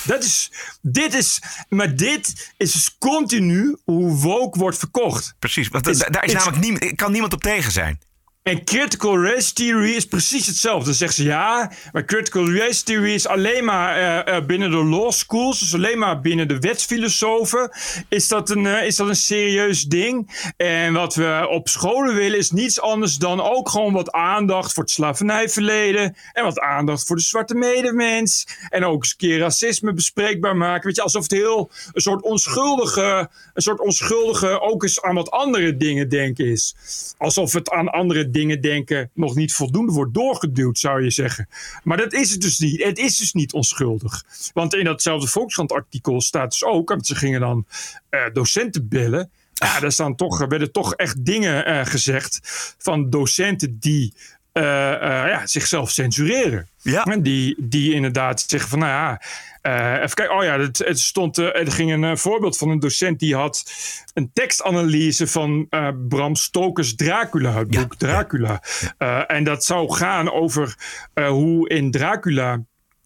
Dat is, dit is, maar dit is dus continu hoe woke wordt verkocht. Precies, want is, daar is namelijk niemand, kan niemand op tegen zijn. En critical race theory is precies hetzelfde. Dan zeggen ze ja, maar critical race theory is alleen maar uh, uh, binnen de law schools, dus alleen maar binnen de wetsfilosofen, is dat, een, uh, is dat een serieus ding. En wat we op scholen willen is niets anders dan ook gewoon wat aandacht voor het slavernijverleden en wat aandacht voor de zwarte medemens. En ook eens een keer racisme bespreekbaar maken. Weet je, alsof het heel een soort onschuldige, een soort onschuldige ook eens aan wat andere dingen denken is. Alsof het aan andere dingen denken nog niet voldoende wordt doorgeduwd, zou je zeggen. Maar dat is het dus niet. Het is dus niet onschuldig. Want in datzelfde Volkskrant-artikel staat dus ook, want ze gingen dan uh, docenten bellen. Ja, daar staan toch, er werden toch echt dingen uh, gezegd van docenten die uh, ja, zichzelf censureren. Ja. En die, die inderdaad zeggen van, nou ja, uh, even kijken. Oh ja, het, het stond, uh, er ging een uh, voorbeeld van een docent die had een tekstanalyse van Bram Stokers Dracula, het boek ja, Dracula. En dat zou gaan over hoe in Dracula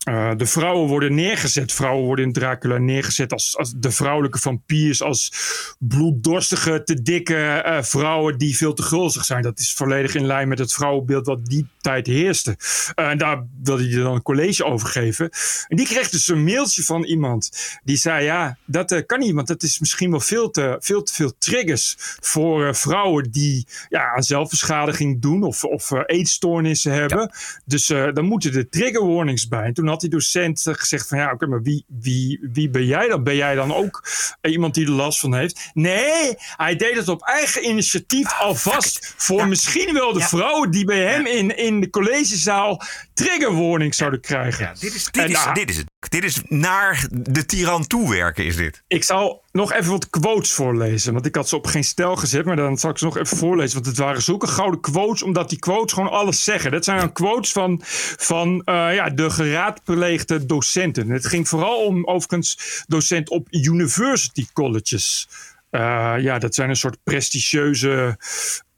uh, de vrouwen worden neergezet. Vrouwen worden in Dracula neergezet als, als de vrouwelijke vampiers. Als bloeddorstige, te dikke uh, vrouwen die veel te gulzig zijn. Dat is volledig in lijn met het vrouwenbeeld wat die tijd heerste. Uh, en daar wilde hij dan een college over geven. En die kreeg dus een mailtje van iemand. Die zei, ja, dat kan niet. Want dat is misschien wel veel te veel, te veel triggers voor vrouwen die ja, aan zelfbeschadiging doen. Of, of eetstoornissen hebben. Ja. Dus dan moeten er trigger warnings bij. En toen had die docent gezegd van ja, oké, okay, maar wie, wie, wie ben jij dan? Ben jij dan ook iemand die er last van heeft? Nee, hij deed het op eigen initiatief alvast voor ja. misschien wel de vrouwen die bij hem in, in de collegezaal trigger warning zouden krijgen. Ja, dit, is, dit, is, nou, dit is het. Dit is naar de tiran toewerken, is dit. Ik zal nog even wat quotes voorlezen. Want ik had ze op geen stijl gezet, maar dan zal ik ze nog even voorlezen. Want het waren zulke gouden quotes, omdat die quotes gewoon alles zeggen. Dat zijn dan quotes van, van uh, ja, de geraadpleegde docenten. Het ging vooral om, overigens, docent op university colleges. Uh, ja, dat zijn een soort prestigieuze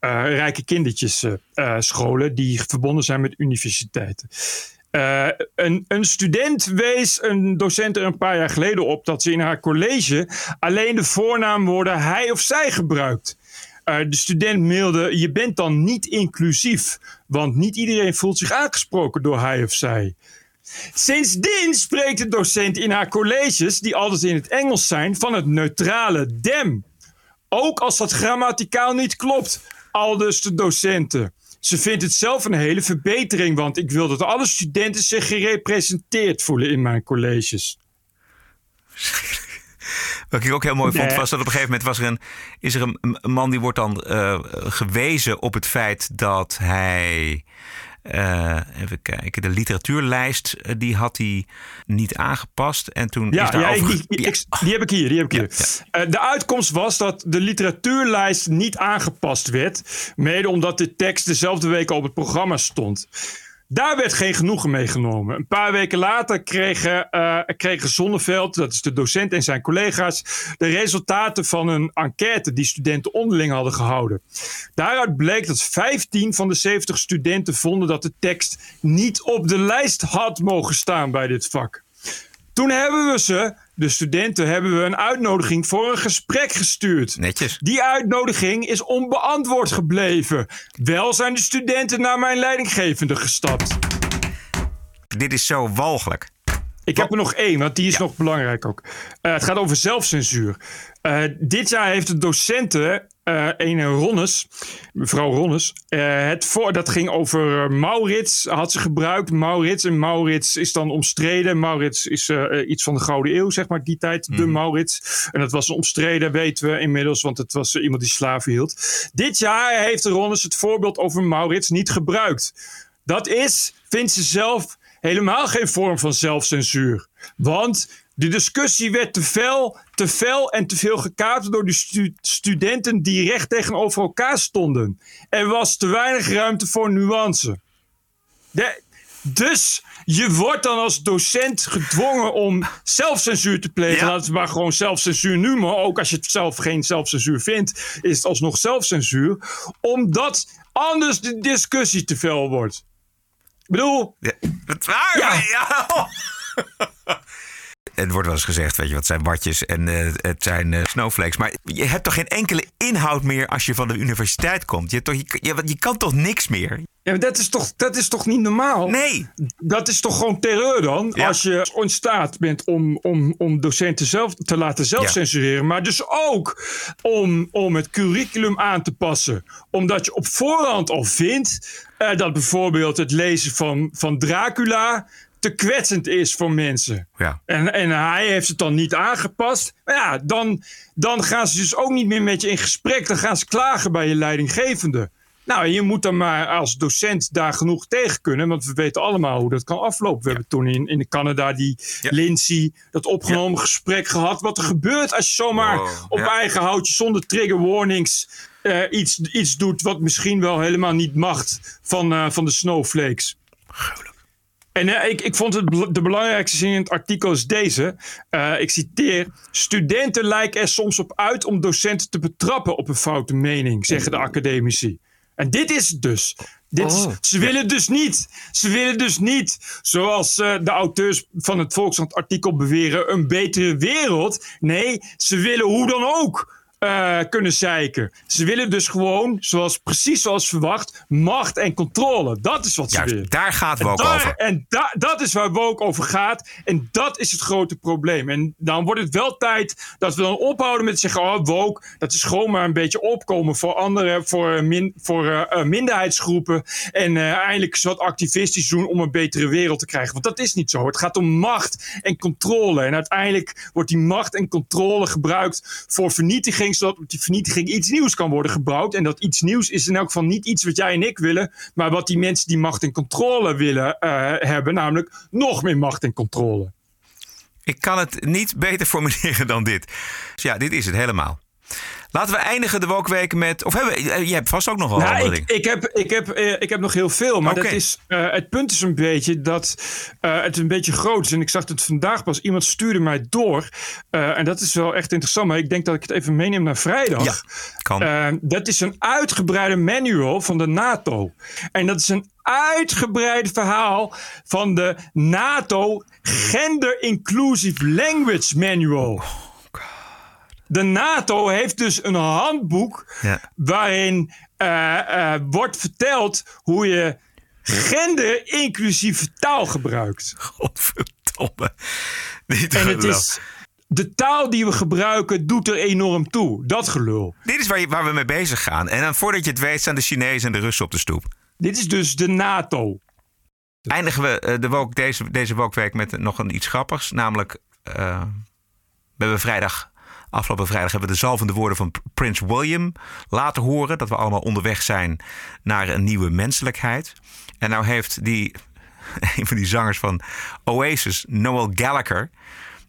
uh, rijke kindertjes uh, scholen die verbonden zijn met universiteiten. Een, een, student wees een docent er een paar jaar geleden op dat ze in haar college alleen de voornaamwoorden hij of zij gebruikt. De student mailde: Je bent dan niet inclusief, want niet iedereen voelt zich aangesproken door hij of zij. Sindsdien spreekt de docent in haar colleges, die altijd in het Engels zijn, van het neutrale them. Ook als dat grammaticaal niet klopt, aldus de docenten. Ze vindt het zelf een hele verbetering, want ik wil dat alle studenten zich gerepresenteerd voelen in mijn colleges. Wat ik ook heel mooi vond, was dat op een gegeven moment was er een, is er een, een man die wordt dan uh, gewezen op het feit dat hij. Uh, even kijken, de literatuurlijst uh, die had hij niet aangepast. En toen ja, is daar ja, over... ik, ik, ik, die heb ik hier. Die heb ik hier. Ja. Uh, de uitkomst was dat de literatuurlijst niet aangepast werd. Mede omdat de tekst dezelfde week op het programma stond. Daar werd geen genoegen mee genomen. Een paar weken later kregen, uh, kregen Zonneveld, dat is de docent en zijn collega's, de resultaten van een enquête die studenten onderling hadden gehouden. Daaruit bleek dat 15 van de 70 studenten vonden dat de tekst niet op de lijst had mogen staan bij dit vak. Toen hebben we ze, de studenten, hebben we een uitnodiging voor een gesprek gestuurd. Netjes. Die uitnodiging is onbeantwoord gebleven. Wel zijn de studenten naar mijn leidinggevende gestapt. Dit is zo walgelijk. Ik heb er nog één, want die is nog belangrijk ook. Uh, het gaat over zelfcensuur. Uh, dit jaar heeft de docenten uh, een Ronnes, mevrouw Ronnes. Uh, het voor, dat ging over Maurits, had ze gebruikt. Maurits. En Maurits is dan omstreden. Maurits is uh, iets van de Gouden Eeuw, zeg maar, die tijd. Mm. De mhm. Maurits. En dat was omstreden, weten we inmiddels, want het was iemand die slaven hield. Dit jaar heeft Ronnes het voorbeeld over Maurits niet gebruikt. Dat is, vindt ze zelf, helemaal geen vorm van zelfcensuur. Want de discussie werd te fel, te fel en te veel gekaapt door de stu studenten die recht tegenover elkaar stonden. Er was te weinig ruimte voor nuance. De, dus je wordt dan als docent gedwongen om zelfcensuur te plegen. Ja. Laten we maar gewoon zelfcensuur noemen. Ook als je het zelf geen zelfcensuur vindt, is het alsnog zelfcensuur. Omdat anders de discussie te fel wordt. Ik bedoel. Ja, het waar, ja. ja. het wordt wel eens gezegd, weet je, wat zijn watjes en uh, het zijn uh, snowflakes. Maar je hebt toch geen enkele inhoud meer als je van de universiteit komt? Je, toch, je, je, je kan toch niks meer? Ja, dat is toch, dat is toch niet normaal? Nee. Dat is toch gewoon terreur dan? Ja. Als je in staat bent om, om, om docenten zelf te laten zelf ja. censureren. Maar dus ook om, om het curriculum aan te passen. Omdat je op voorhand al vindt uh, dat bijvoorbeeld het lezen van, van Dracula te kwetsend is voor mensen. Ja. En, en hij heeft het dan niet aangepast. Maar ja, dan, dan gaan ze dus ook niet meer met je in gesprek. Dan gaan ze klagen bij je leidinggevende. Nou, je moet dan maar als docent daar genoeg tegen kunnen. Want we weten allemaal hoe dat kan aflopen. We ja. hebben toen in, in Canada die ja. Lindsay, dat opgenomen ja. gesprek gehad. Wat er gebeurt als je zomaar wow. op eigen houtje zonder trigger warnings uh, iets, iets doet. Wat misschien wel helemaal niet mag van, uh, van de snowflakes. Gruwelijk. En uh, ik, ik vond het de belangrijkste zin in het artikel is deze. Uh, ik citeer. Studenten lijken er soms op uit om docenten te betrappen op een foute mening, zeggen de academici. En dit is het dus. Dit is, oh, ze willen dus niet. Ze willen dus niet, zoals uh, de auteurs van het Volkskrant artikel beweren, een betere wereld. Nee, ze willen hoe dan ook uh, kunnen zeiken. Ze willen dus gewoon, zoals, precies zoals verwacht, macht en controle. Dat is wat ze Juist, willen. Daar gaat ook daar, over. En da, dat is waar woke over gaat. En dat is het grote probleem. En dan wordt het wel tijd dat we dan ophouden met zeggen: oh, woke, dat is gewoon maar een beetje opkomen voor anderen, voor, min, voor uh, minderheidsgroepen. En uh, eindelijk eens wat activistisch doen om een betere wereld te krijgen. Want dat is niet zo. Het gaat om macht en controle. En uiteindelijk wordt die macht en controle gebruikt voor vernietiging zodat op die vernietiging iets nieuws kan worden gebouwd. En dat iets nieuws is in elk geval niet iets wat jij en ik willen, maar wat die mensen die macht en controle willen uh, hebben, namelijk nog meer macht en controle. Ik kan het niet beter formuleren dan dit. Dus ja, dit is het helemaal. Laten we eindigen de wokweken met. Of hebben eh, je hebt vast ook nog wel nou, ik, ik, heb, ik, heb, uh, ik heb nog heel veel. Maar okay. dat is, uh, het punt is een beetje dat uh, het een beetje groot is. En ik zag het vandaag pas. Iemand stuurde mij door. en dat is wel echt interessant. Maar ik denk dat ik het even meeneem naar vrijdag. Ja, kan. dat is een uitgebreide manual van de NATO. En dat is een uitgebreid verhaal van de NATO Gender Inclusive Language Manual. De NATO heeft dus een handboek ja. waarin uh, uh, wordt verteld hoe je gender-inclusieve taal gebruikt. Godverdomme. Niet en het is, de taal die we gebruiken doet er enorm toe. Dat gelul. Dit is waar, je, waar we mee bezig gaan. En dan voordat je het weet staan de Chinezen en de Russen op de stoep. Dit is dus de NATO. Eindigen we uh, de woke, deze, deze wokweek met nog een iets grappigs. Namelijk, uh, we hebben vrijdag Afgelopen vrijdag hebben we de zalvende woorden van Prins William laten horen. Dat we allemaal onderweg zijn naar een nieuwe menselijkheid. En nou heeft die, een van die zangers van Oasis, Noel Gallagher.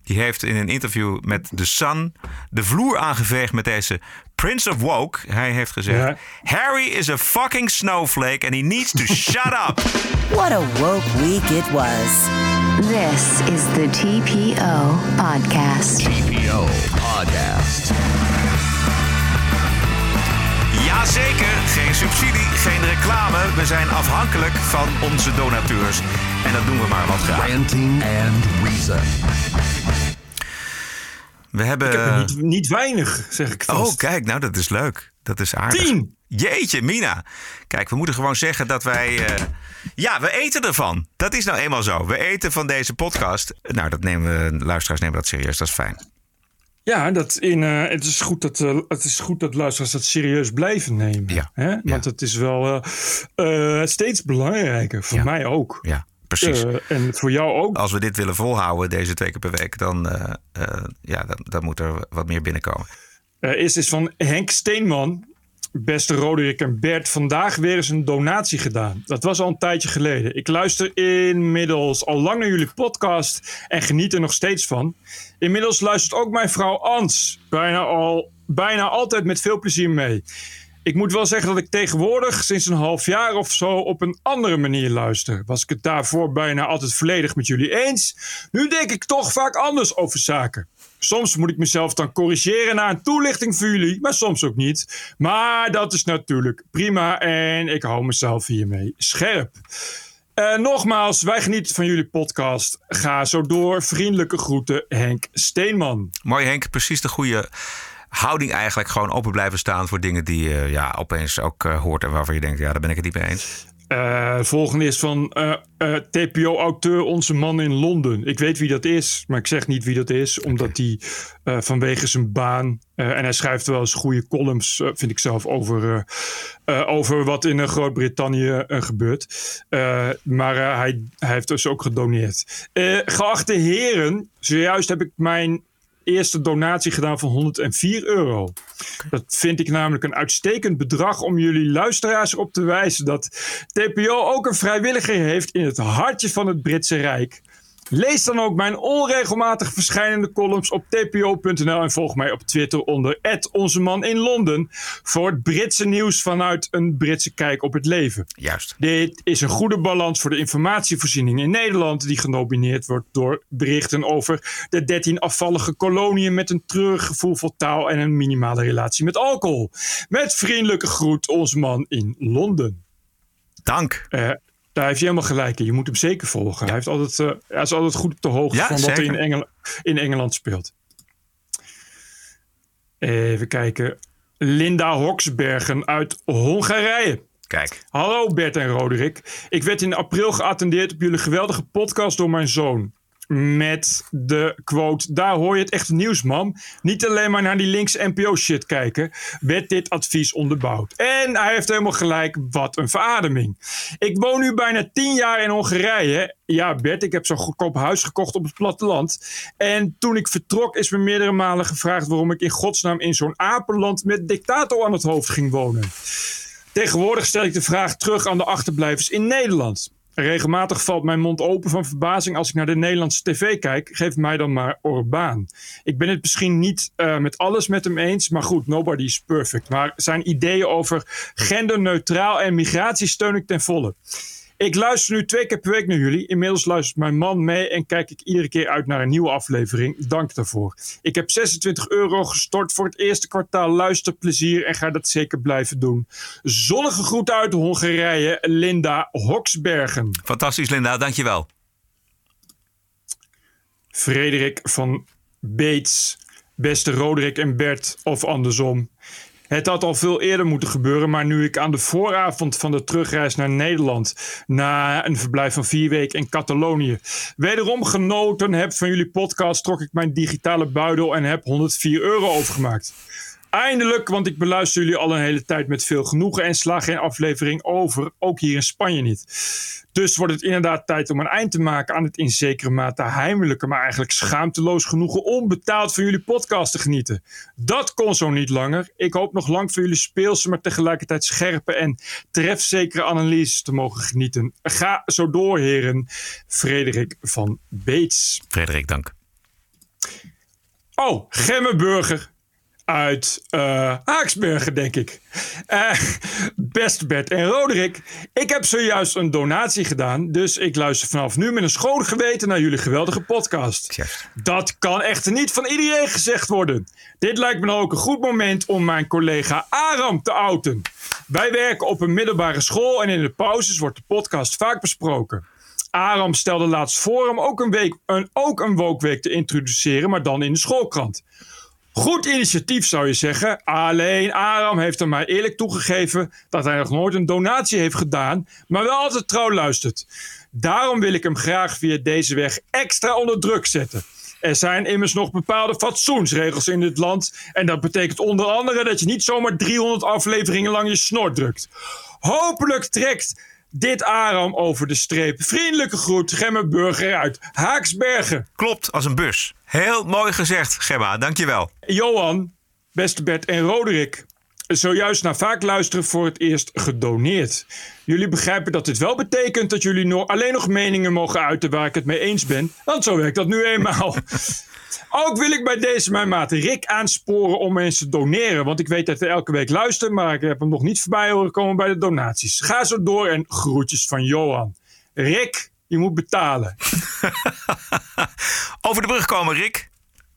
Die heeft in een interview met The Sun de vloer aangeveegd met deze Prince of Woke. Hij heeft gezegd: Harry is a fucking snowflake and he needs to shut up. What a woke week it was. This is the TPO Podcast. TPO Podcast. Jazeker, geen subsidie, geen reclame. We zijn afhankelijk van onze donateurs. En dat doen we maar wat graag. Ranting and Reason. We hebben... Ik heb er niet, niet weinig, zeg ik vast. Oh, kijk, nou dat is leuk. Dat is aardig. Tien! Jeetje, Mina. Kijk, we moeten gewoon zeggen dat wij... eh, ja, we eten ervan. Dat is nou eenmaal zo. We eten van deze podcast. Nou, dat nemen we, luisteraars nemen dat serieus. Dat is fijn. Ja, dat in, eh, het, is goed dat, eh, het is goed dat luisteraars dat serieus blijven nemen. Ja. Hè? Want het is wel eh, eh, steeds belangrijker. Voor mij ook. Ja, precies. Eh, en voor jou ook. Als we dit willen volhouden, deze twee keer per week, dan, eh, eh, ja, dan, dan moet er wat meer binnenkomen. Eerst is van Henk Steenman. Beste Roderick en Bert, vandaag weer eens een donatie gedaan. Dat was al een tijdje geleden. Ik luister inmiddels al lang naar jullie podcast en geniet er nog steeds van. Inmiddels luistert ook mijn vrouw Ans bijna, al, bijna altijd met veel plezier mee. Ik moet wel zeggen dat ik tegenwoordig sinds een half jaar of zo op een andere manier luister. Was ik het daarvoor bijna altijd volledig met jullie eens? Nu denk ik toch vaak anders over zaken. Soms moet ik mezelf dan corrigeren na een toelichting voor jullie, maar soms ook niet. Maar dat is natuurlijk prima en ik hou mezelf hiermee scherp. Eh, nogmaals, wij genieten van jullie podcast. Ga zo door. Vriendelijke groeten, Henk Steenman. Mooi Henk, precies de goede houding eigenlijk. Gewoon open blijven staan voor dingen die je ja, opeens ook eh, hoort en waarvan je denkt, ja, daar ben ik het niet mee eens. Eh, volgende is van eh, TPO-auteur Onze Man in Londen. Ik weet wie dat is, maar ik zeg niet wie dat is, omdat hij vanwege zijn baan. en hij schrijft wel eens goede columns, vind ik zelf, over, over wat in Groot-Brittannië gebeurt. Maar hij, hij heeft dus ook gedoneerd. Geachte heren, zojuist heb ik mijn eerste donatie gedaan van 104 euro. Dat vind ik namelijk een uitstekend bedrag om jullie luisteraars op te wijzen dat TPO ook een vrijwilliger heeft in het hartje van het Britse Rijk. Lees dan ook mijn onregelmatig verschijnende columns op tpo.nl en volg mij op Twitter onder onze man in Londen voor het Britse nieuws vanuit een Britse kijk op het leven. Juist. Dit is een goede balans voor de informatievoorziening in Nederland, die genomineerd wordt door berichten over de 13 afvallige koloniën met een treurig gevoel voor taal en een minimale relatie met alcohol. Met vriendelijke groet, onze man in Londen. Dank. Eh, daar heeft hij helemaal gelijk in. Je moet hem zeker volgen. Hij, heeft altijd, eh, hij is altijd goed op de hoogte van wat er in, Engel- in Engeland speelt. Even kijken. Linda Hoksbergen uit Hongarije. Kijk. Hallo Bert en Roderick. Ik werd in april geattendeerd op jullie geweldige podcast door mijn zoon. Met de quote: Daar hoor je het echte nieuws, man. Niet alleen maar naar die links NPO-shit kijken. Werd dit advies onderbouwd. En hij heeft helemaal gelijk. Wat een verademing. Ik woon nu bijna tien jaar in Hongarije. Ja, Bert, ik heb zo'n goedkoop huis gekocht op het platteland. En toen ik vertrok, is me meerdere malen gevraagd waarom ik in godsnaam in zo'n apenland met dictator aan het hoofd ging wonen. Tegenwoordig stel ik de vraag terug aan de achterblijvers in Nederland. Regelmatig valt mijn mond open van verbazing als ik naar de Nederlandse tv kijk. Geef mij dan maar Orbán. Ik ben het misschien niet eh, met alles met hem eens, maar goed, nobody is perfect. Maar zijn ideeën over genderneutraal en migratie steun ik ten volle. Ik luister nu twee keer per week naar jullie. Inmiddels luistert mijn man mee en kijk ik iedere keer uit naar een nieuwe aflevering. Dank daarvoor. Ik heb 26 euro gestort voor het eerste kwartaal luisterplezier en ga dat zeker blijven doen. Zonnige groet uit Hongarije, Linda Hoksbergen. Fantastisch, Linda. Dankjewel. Frederik van Beets. Beste Roderick en Bert, of andersom. Het had al veel eerder moeten gebeuren, maar nu ik aan de vooravond van de terugreis naar Nederland, na een verblijf van vier weken in Catalonië, wederom genoten heb van jullie podcast, trok ik mijn digitale buidel en heb 104 euro overgemaakt. Eindelijk, want ik beluister jullie al een hele tijd met veel genoegen en sla geen aflevering over, ook hier in Spanje niet. Dus wordt het inderdaad tijd om een eind te maken aan het in zekere mate heimelijke, maar eigenlijk schaamteloos genoegen onbetaald van jullie podcast te genieten. Dat kon zo niet langer. Ik hoop nog lang van jullie speelse, maar tegelijkertijd scherpe en trefzekere analyses te mogen genieten. Ga zo door, heren. Frederik van Beets. Frederik, dank. Oh, Gemmenburger uit uh, Haaksbergen, denk ik. Uh, beste Bert en Roderick, ik heb zojuist een donatie gedaan, dus ik luister vanaf nu met een schoon geweten naar jullie geweldige podcast. Dat kan echter niet van iedereen gezegd worden. Dit lijkt me dan ook een goed moment om mijn collega Aram te outen. Wij werken op een middelbare school en in de pauzes wordt de podcast vaak besproken. Aram stelde laatst voor om ook een, week, een, ook een wookweek te introduceren, maar dan in de schoolkrant. Goed initiatief zou je zeggen. Alleen Aram heeft er mij eerlijk toegegeven dat hij nog nooit een donatie heeft gedaan, maar wel altijd trouw luistert. Daarom wil ik hem graag via deze weg extra onder druk zetten. Er zijn immers nog bepaalde fatsoensregels in dit land. En dat betekent onder andere dat je niet zomaar 300 afleveringen lang je snor drukt. Hopelijk trekt dit Aram over de streep. Vriendelijke groet, Gemma Burger uit Haaksbergen. Klopt, als een bus. Heel mooi gezegd, Gemma. Dankjewel. Johan, beste Bert en Roderick. Zojuist na vaak luisteren voor het eerst gedoneerd. Jullie begrijpen dat dit wel betekent dat jullie nog, alleen nog meningen mogen uiten waar ik het mee eens ben. Want zo werkt dat nu eenmaal. Ook wil ik bij deze mijn maat Rick aansporen om eens te doneren. Want ik weet dat hij elke week luistert, maar ik heb hem nog niet voorbij horen komen bij de donaties. Ga zo door en groetjes van Johan. Rick, je moet betalen. Over de brug komen, Rick.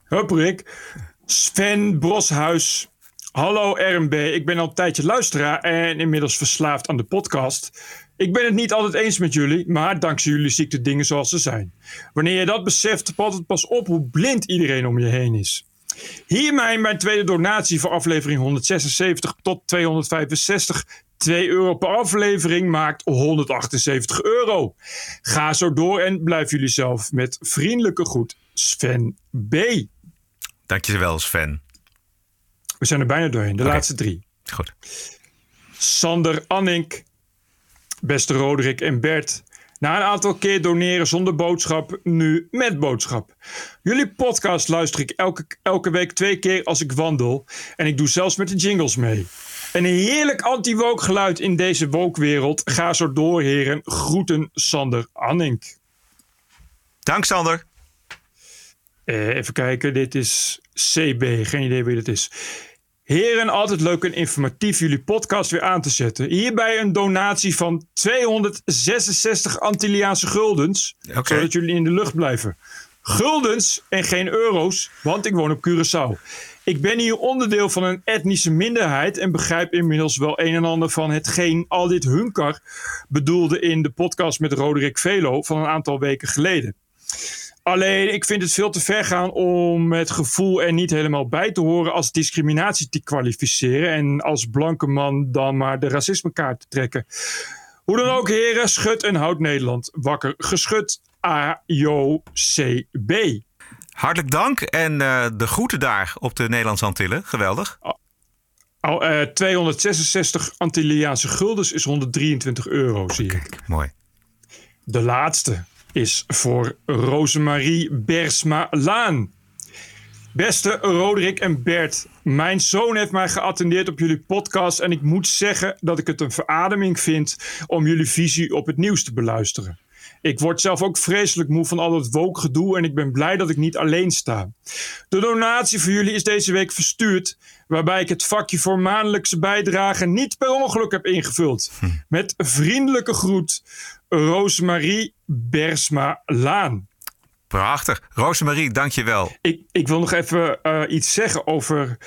Hup, Rick. Sven Broshuis. Hallo RMB, ik ben al een tijdje luisteraar en inmiddels verslaafd aan de podcast. Ik ben het niet altijd eens met jullie, maar dankzij jullie zie ik de dingen zoals ze zijn. Wanneer je dat beseft, valt het pas op hoe blind iedereen om je heen is. Hiermee mijn tweede donatie voor aflevering 176 tot 265. 2 euro per aflevering maakt 178 euro. Ga zo door en blijf jullie zelf met vriendelijke groet, Sven B. Dankjewel, Sven. We zijn er bijna doorheen, de laatste drie. Goed. Sander Annink, beste Roderick en Bert. Na een aantal keer doneren zonder boodschap, nu met boodschap. Jullie podcast luister ik elke, elke week twee keer als ik wandel. En ik doe zelfs met de jingles mee. Een heerlijk anti-woke geluid in deze woke-wereld. Ga zo door, heren. Groeten, Sander Annink. Dank, Sander. Eh, even kijken, dit is CB. Geen idee wie dit is. Heren, altijd leuk en informatief jullie podcast weer aan te zetten. Hierbij een donatie van 266 Antilliaanse guldens. Zodat jullie in de lucht blijven. Guldens en geen euro's, want ik woon op Curaçao. Ik ben hier onderdeel van een etnische minderheid en begrijp inmiddels wel een en ander van hetgeen al dit hunkar bedoelde in de podcast met Roderick Velo van een aantal weken geleden. Alleen, ik vind het veel te ver gaan om het gevoel er niet helemaal bij te horen als discriminatie te kwalificeren. En als blanke man dan maar de racismekaart te trekken. Hoe dan ook, heren, schud en houd Nederland wakker. Geschud AJOCB. Hartelijk dank en eh, de groeten daar op de Nederlandse Antillen. Geweldig. Al, eh, 266 Antilliaanse guldens is 123 euro, zie ik. Mooi. De laatste is voor Rosemarie Bersma Laan. Beste Roderick en Bert, mijn zoon heeft mij geattendeerd op jullie podcast en ik moet zeggen dat ik het een verademing vind om jullie visie op het nieuws te beluisteren. Ik word zelf ook vreselijk moe van al dat woke gedoe en ik ben blij dat ik niet alleen sta. De donatie voor jullie is deze week verstuurd, waarbij ik het vakje voor maandelijkse bijdrage niet per ongeluk heb ingevuld. Met vriendelijke groet, Rosemarie Bersma Laan. Prachtig. Rosemarie, dank je wel. Ik, ik wil nog even eh, iets zeggen over.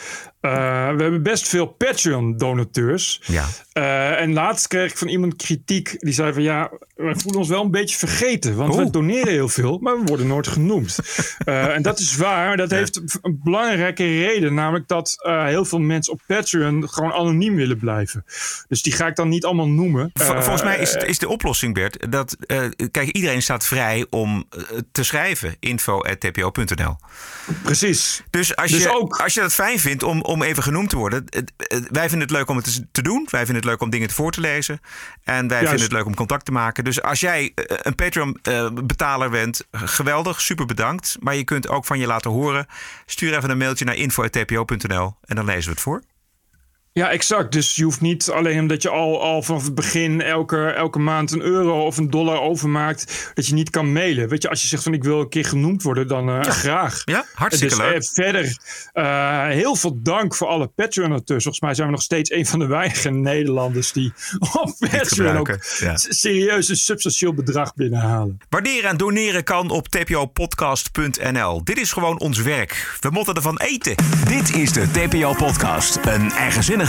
Eh, we hebben best veel Patreon-donateurs. Ja. Eh, en laatst kreeg ik van iemand kritiek. Die zei van ja, we voelen ons wel een beetje vergeten. Want we Oeh. doneren heel veel, maar we worden nooit genoemd. Eh, en dat is waar. maar Dat heeft een belangrijke reden. Namelijk dat heel veel mensen op Patreon gewoon anoniem willen blijven. Dus die ga ik dan niet allemaal noemen. Vol- Volgens mij is, het, is de oplossing, Bert, dat kijk, iedereen staat vrij om te schrijven. info.tpo.nl Precies. Dus als, Dus je, ook- als je dat fijn vindt om, om even genoemd te worden. wij vinden het leuk om het te- te doen. Wij vinden het leuk om dingen voor te lezen. En wij vinden het leuk om contact te maken. Dus als jij eh, een Patreon-betaler bent, geweldig, super bedankt. Maar je kunt ook van je laten horen. Stuur even een mailtje naar info.tpo.nl en dan lezen we het voor. Ja, exact. Dus je hoeft niet alleen omdat je al, al vanaf het begin elke, elke maand een euro of een dollar overmaakt, dat je niet kan mailen. Weet je, als je zegt van ik wil een keer genoemd worden, dan uh, graag. Ja, hartstikke dus, leuk. Uh, verder, uh, heel veel dank voor alle Patreoners. Volgens mij zijn we nog steeds een van de weinige Nederlanders die op Patreon ook ja. serieus een substantieel bedrag binnenhalen. Waarderen en doneren kan op tpopodcast.nl. Dit is gewoon ons werk. We moeten ervan eten. Dit is de TPO Podcast. Een eigenzinnige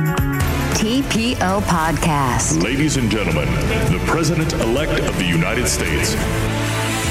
TPO Podcast. Ladies and gentlemen, the President-elect of the United States.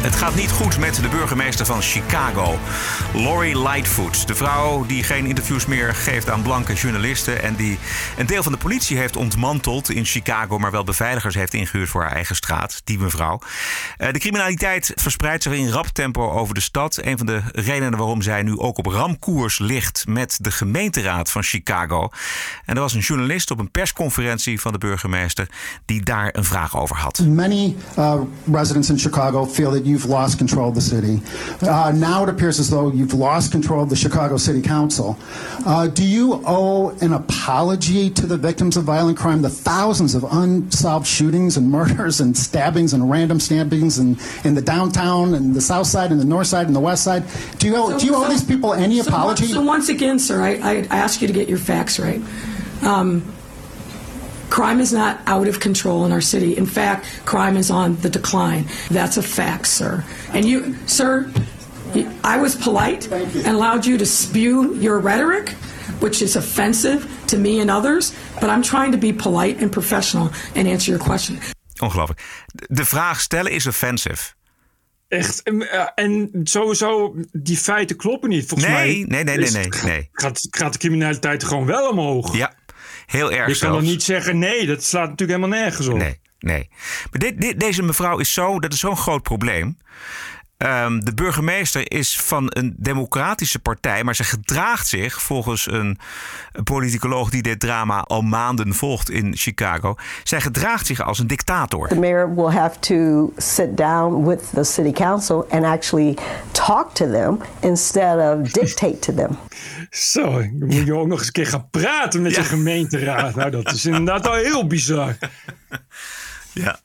Het gaat niet goed met de burgemeester van Chicago, Lori Lightfoot. De vrouw die geen interviews meer geeft aan blanke journalisten. En die een deel van de politie heeft ontmanteld in Chicago. maar wel beveiligers heeft ingehuurd voor haar eigen straat. Die mevrouw. De criminaliteit verspreidt zich in rap tempo over de stad. Een van de redenen waarom zij nu ook op ramkoers ligt met de gemeenteraad van Chicago. En er was een journalist op een persconferentie van de burgemeester. die daar een vraag over had. Many uh, residents in Chicago feel that you've lost control of the city. Uh, now it appears as though you've lost control of the Chicago City Council. Uh, do you owe an apology to the victims of violent crime, the thousands of unsolved shootings and murders and stabbings and random stabbings in, in the downtown and the south side and the north side and the west side? Do you owe, So- do you owe so- these people any so apology? once- So once again, sir, I, I, I ask you to get your facts right. Um, crime is not out of control in our city. In fact, crime is on the decline. That's a fact, sir. And you, sir, I was polite and allowed you to spew your rhetoric, which is offensive to me and others. But I'm trying to be polite and professional and answer your question. Ongelooflijk. De vraag stellen is offensive. Echt. En, eh, En sowieso, die feiten kloppen niet. Volgens Nee, mij nee, nee, nee, is- nee, nee. Gaat, gaat de criminaliteit gewoon wel omhoog. Ja, heel erg Je kan dan niet zeggen, nee, dat slaat natuurlijk helemaal nergens op. Nee, nee. Maar dit, dit, deze mevrouw is zo, dat is zo'n groot probleem. Ehm, de burgemeester is van een democratische partij, maar ze gedraagt zich volgens een, een politicoloog die dit drama al maanden volgt in Chicago. Zij gedraagt zich als een dictator. The mayor will have to sit down with the city council and actually talk to them instead of dictate to them. Zo, dan moet je ook nog eens een keer gaan praten met je gemeenteraad. Nou, dat is inderdaad al heel bizar. Ja.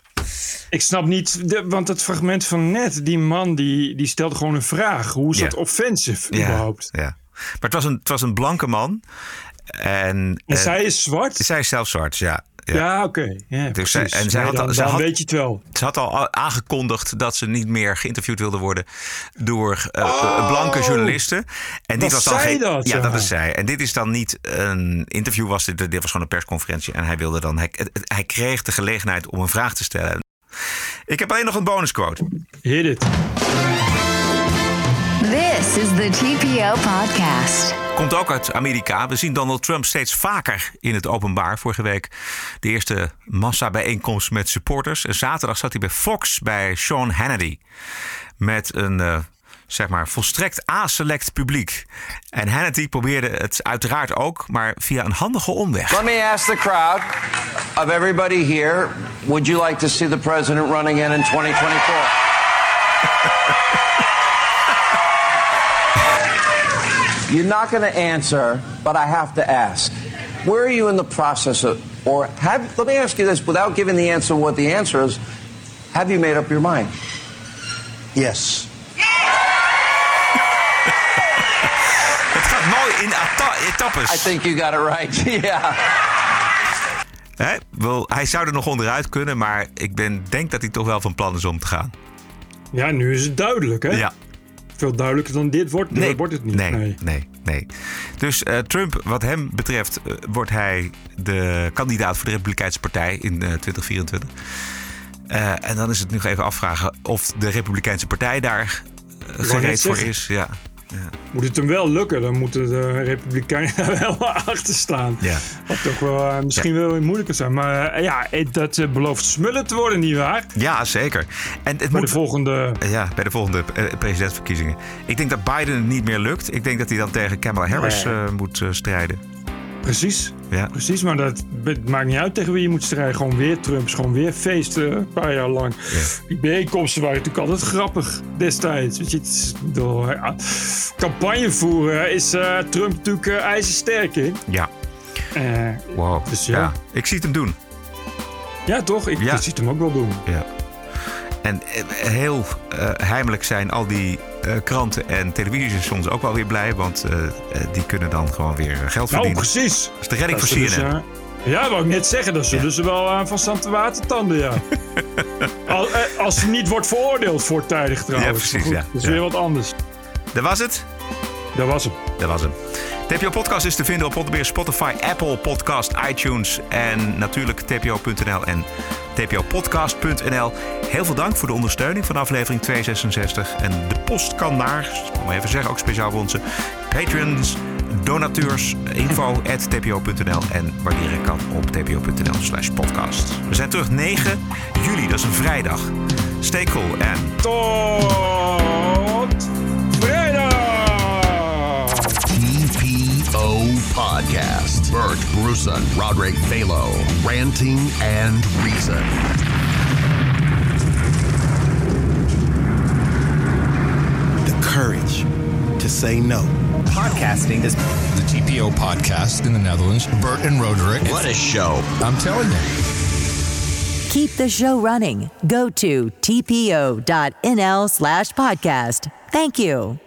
Ik snap niet, de- want het fragment van net, die man die, die stelde gewoon een vraag. Hoe is Ja. dat offensive Ja, überhaupt? Ja. Maar het was, een, het was een blanke man. En, En eh, zij is zwart? Zij is zelf zwart, ja. Ja, oké. Ja, Dus zij, en zij Nee, had, al- zij had, weet je het wel. Ze had al aangekondigd dat ze niet meer geïnterviewd wilde worden door eh, blanke journalisten. En dit was dan zij geen. dat, ja, ja. dat is zij. En dit is dan niet een interview, was dit, dit was gewoon een persconferentie. En hij wilde dan. Hij, hij kreeg de gelegenheid om een vraag te stellen. Ik heb alleen nog een bonusquote. Hit it. This is the TPO Podcast. Komt ook uit Amerika. We zien Donald Trump steeds vaker in het openbaar. Vorige week de eerste massabijeenkomst met supporters. En zaterdag zat hij bij Fox bij Sean Hannity. Met een, eh, zeg maar, volstrekt aselect publiek. En Hannity probeerde het uiteraard ook, maar via een handige omweg. Let me ask the crowd of everybody here would you like to see the president run again in 2024? You're not going to answer, but I have to ask. Where are you in the process of, or have, let me ask you this without giving the answer what the answer is, have you made up your mind? Yes. In etappes. I think you got it right. yeah. Hè? Wel, hij zou er nog onderuit kunnen, maar ik ben, denk dat hij toch wel van plan is om te gaan. Ja, nu is het duidelijk, hè? Ja. Veel duidelijker dan dit wordt, Nee. wordt het niet. Nee, nee, nee. Dus eh, Trump, wat hem betreft, eh, wordt hij de kandidaat voor de Republikeinse Partij in eh, 2024. Eh, en dan is het nu even afvragen of de Republikeinse Partij daar gereed voor is. Ja. Moet het hem wel lukken, dan moeten de Republikeinen daar wel achter staan. Ja. Wat toch wel eh, misschien wel moeilijker zijn. Maar eh, ja, eh, dat belooft smullen te worden, nietwaar? ja, zeker. En het Bij moet de volgende... Ja, bij de volgende presidentsverkiezingen. Ik denk dat Biden het niet meer lukt. Ik denk dat hij dan tegen Kamala Harris Nee. moet strijden. Precies. Ja. Precies, maar dat het maakt niet uit tegen wie je moet strijden. Gewoon weer Trumps, gewoon weer feesten een paar jaar lang. Die bijeenkomsten waren natuurlijk altijd grappig destijds. Weet je, bedoel, ja, campagne voeren is eh, Trump natuurlijk eh, ijzersterk in. Ja. Eh, Wow. Dus ja. Ik zie het hem doen. ja, toch? Ik Ja. ik zie het hem ook wel doen. Ja. En eh, heel eh, heimelijk zijn al die eh, kranten en televisiestations ook wel weer blij. Want die kunnen dan gewoon weer geld Nou, verdienen. precies. Dat is de redding Dat voor dus, CNN. eh, ja, wou ik net zeggen. Dat zullen ze wel eh, van zand watertanden, ja. Al, eh, als ze niet wordt veroordeeld voortijdig trouwens. Ja, precies, goed, ja. Dat is Ja. weer wat anders. Dat was het? Dat was hem. Dat was hem. TPO Podcast is te vinden op Potterbeer, Spotify, Apple Podcast, iTunes en natuurlijk tpo.nl en tpopodcast.nl. Heel veel dank voor de ondersteuning van aflevering 266. En de post kan naar, ik maar even zeggen, ook speciaal voor onze patrons, donateurs, info at tpo.nl en waarderen kan op tpo.nl slash podcast. We zijn terug 9 juli, dat is een vrijdag. Stay cool en tot TPO Podcast. Bert Bruson, Roderick Balo, ranting and reason. The courage to say no. Podcasting is the TPO podcast in the Netherlands. Bert and Roderick. What a show. I'm telling you. Keep the show running. Go to tpo.nl slash podcast. Thank you.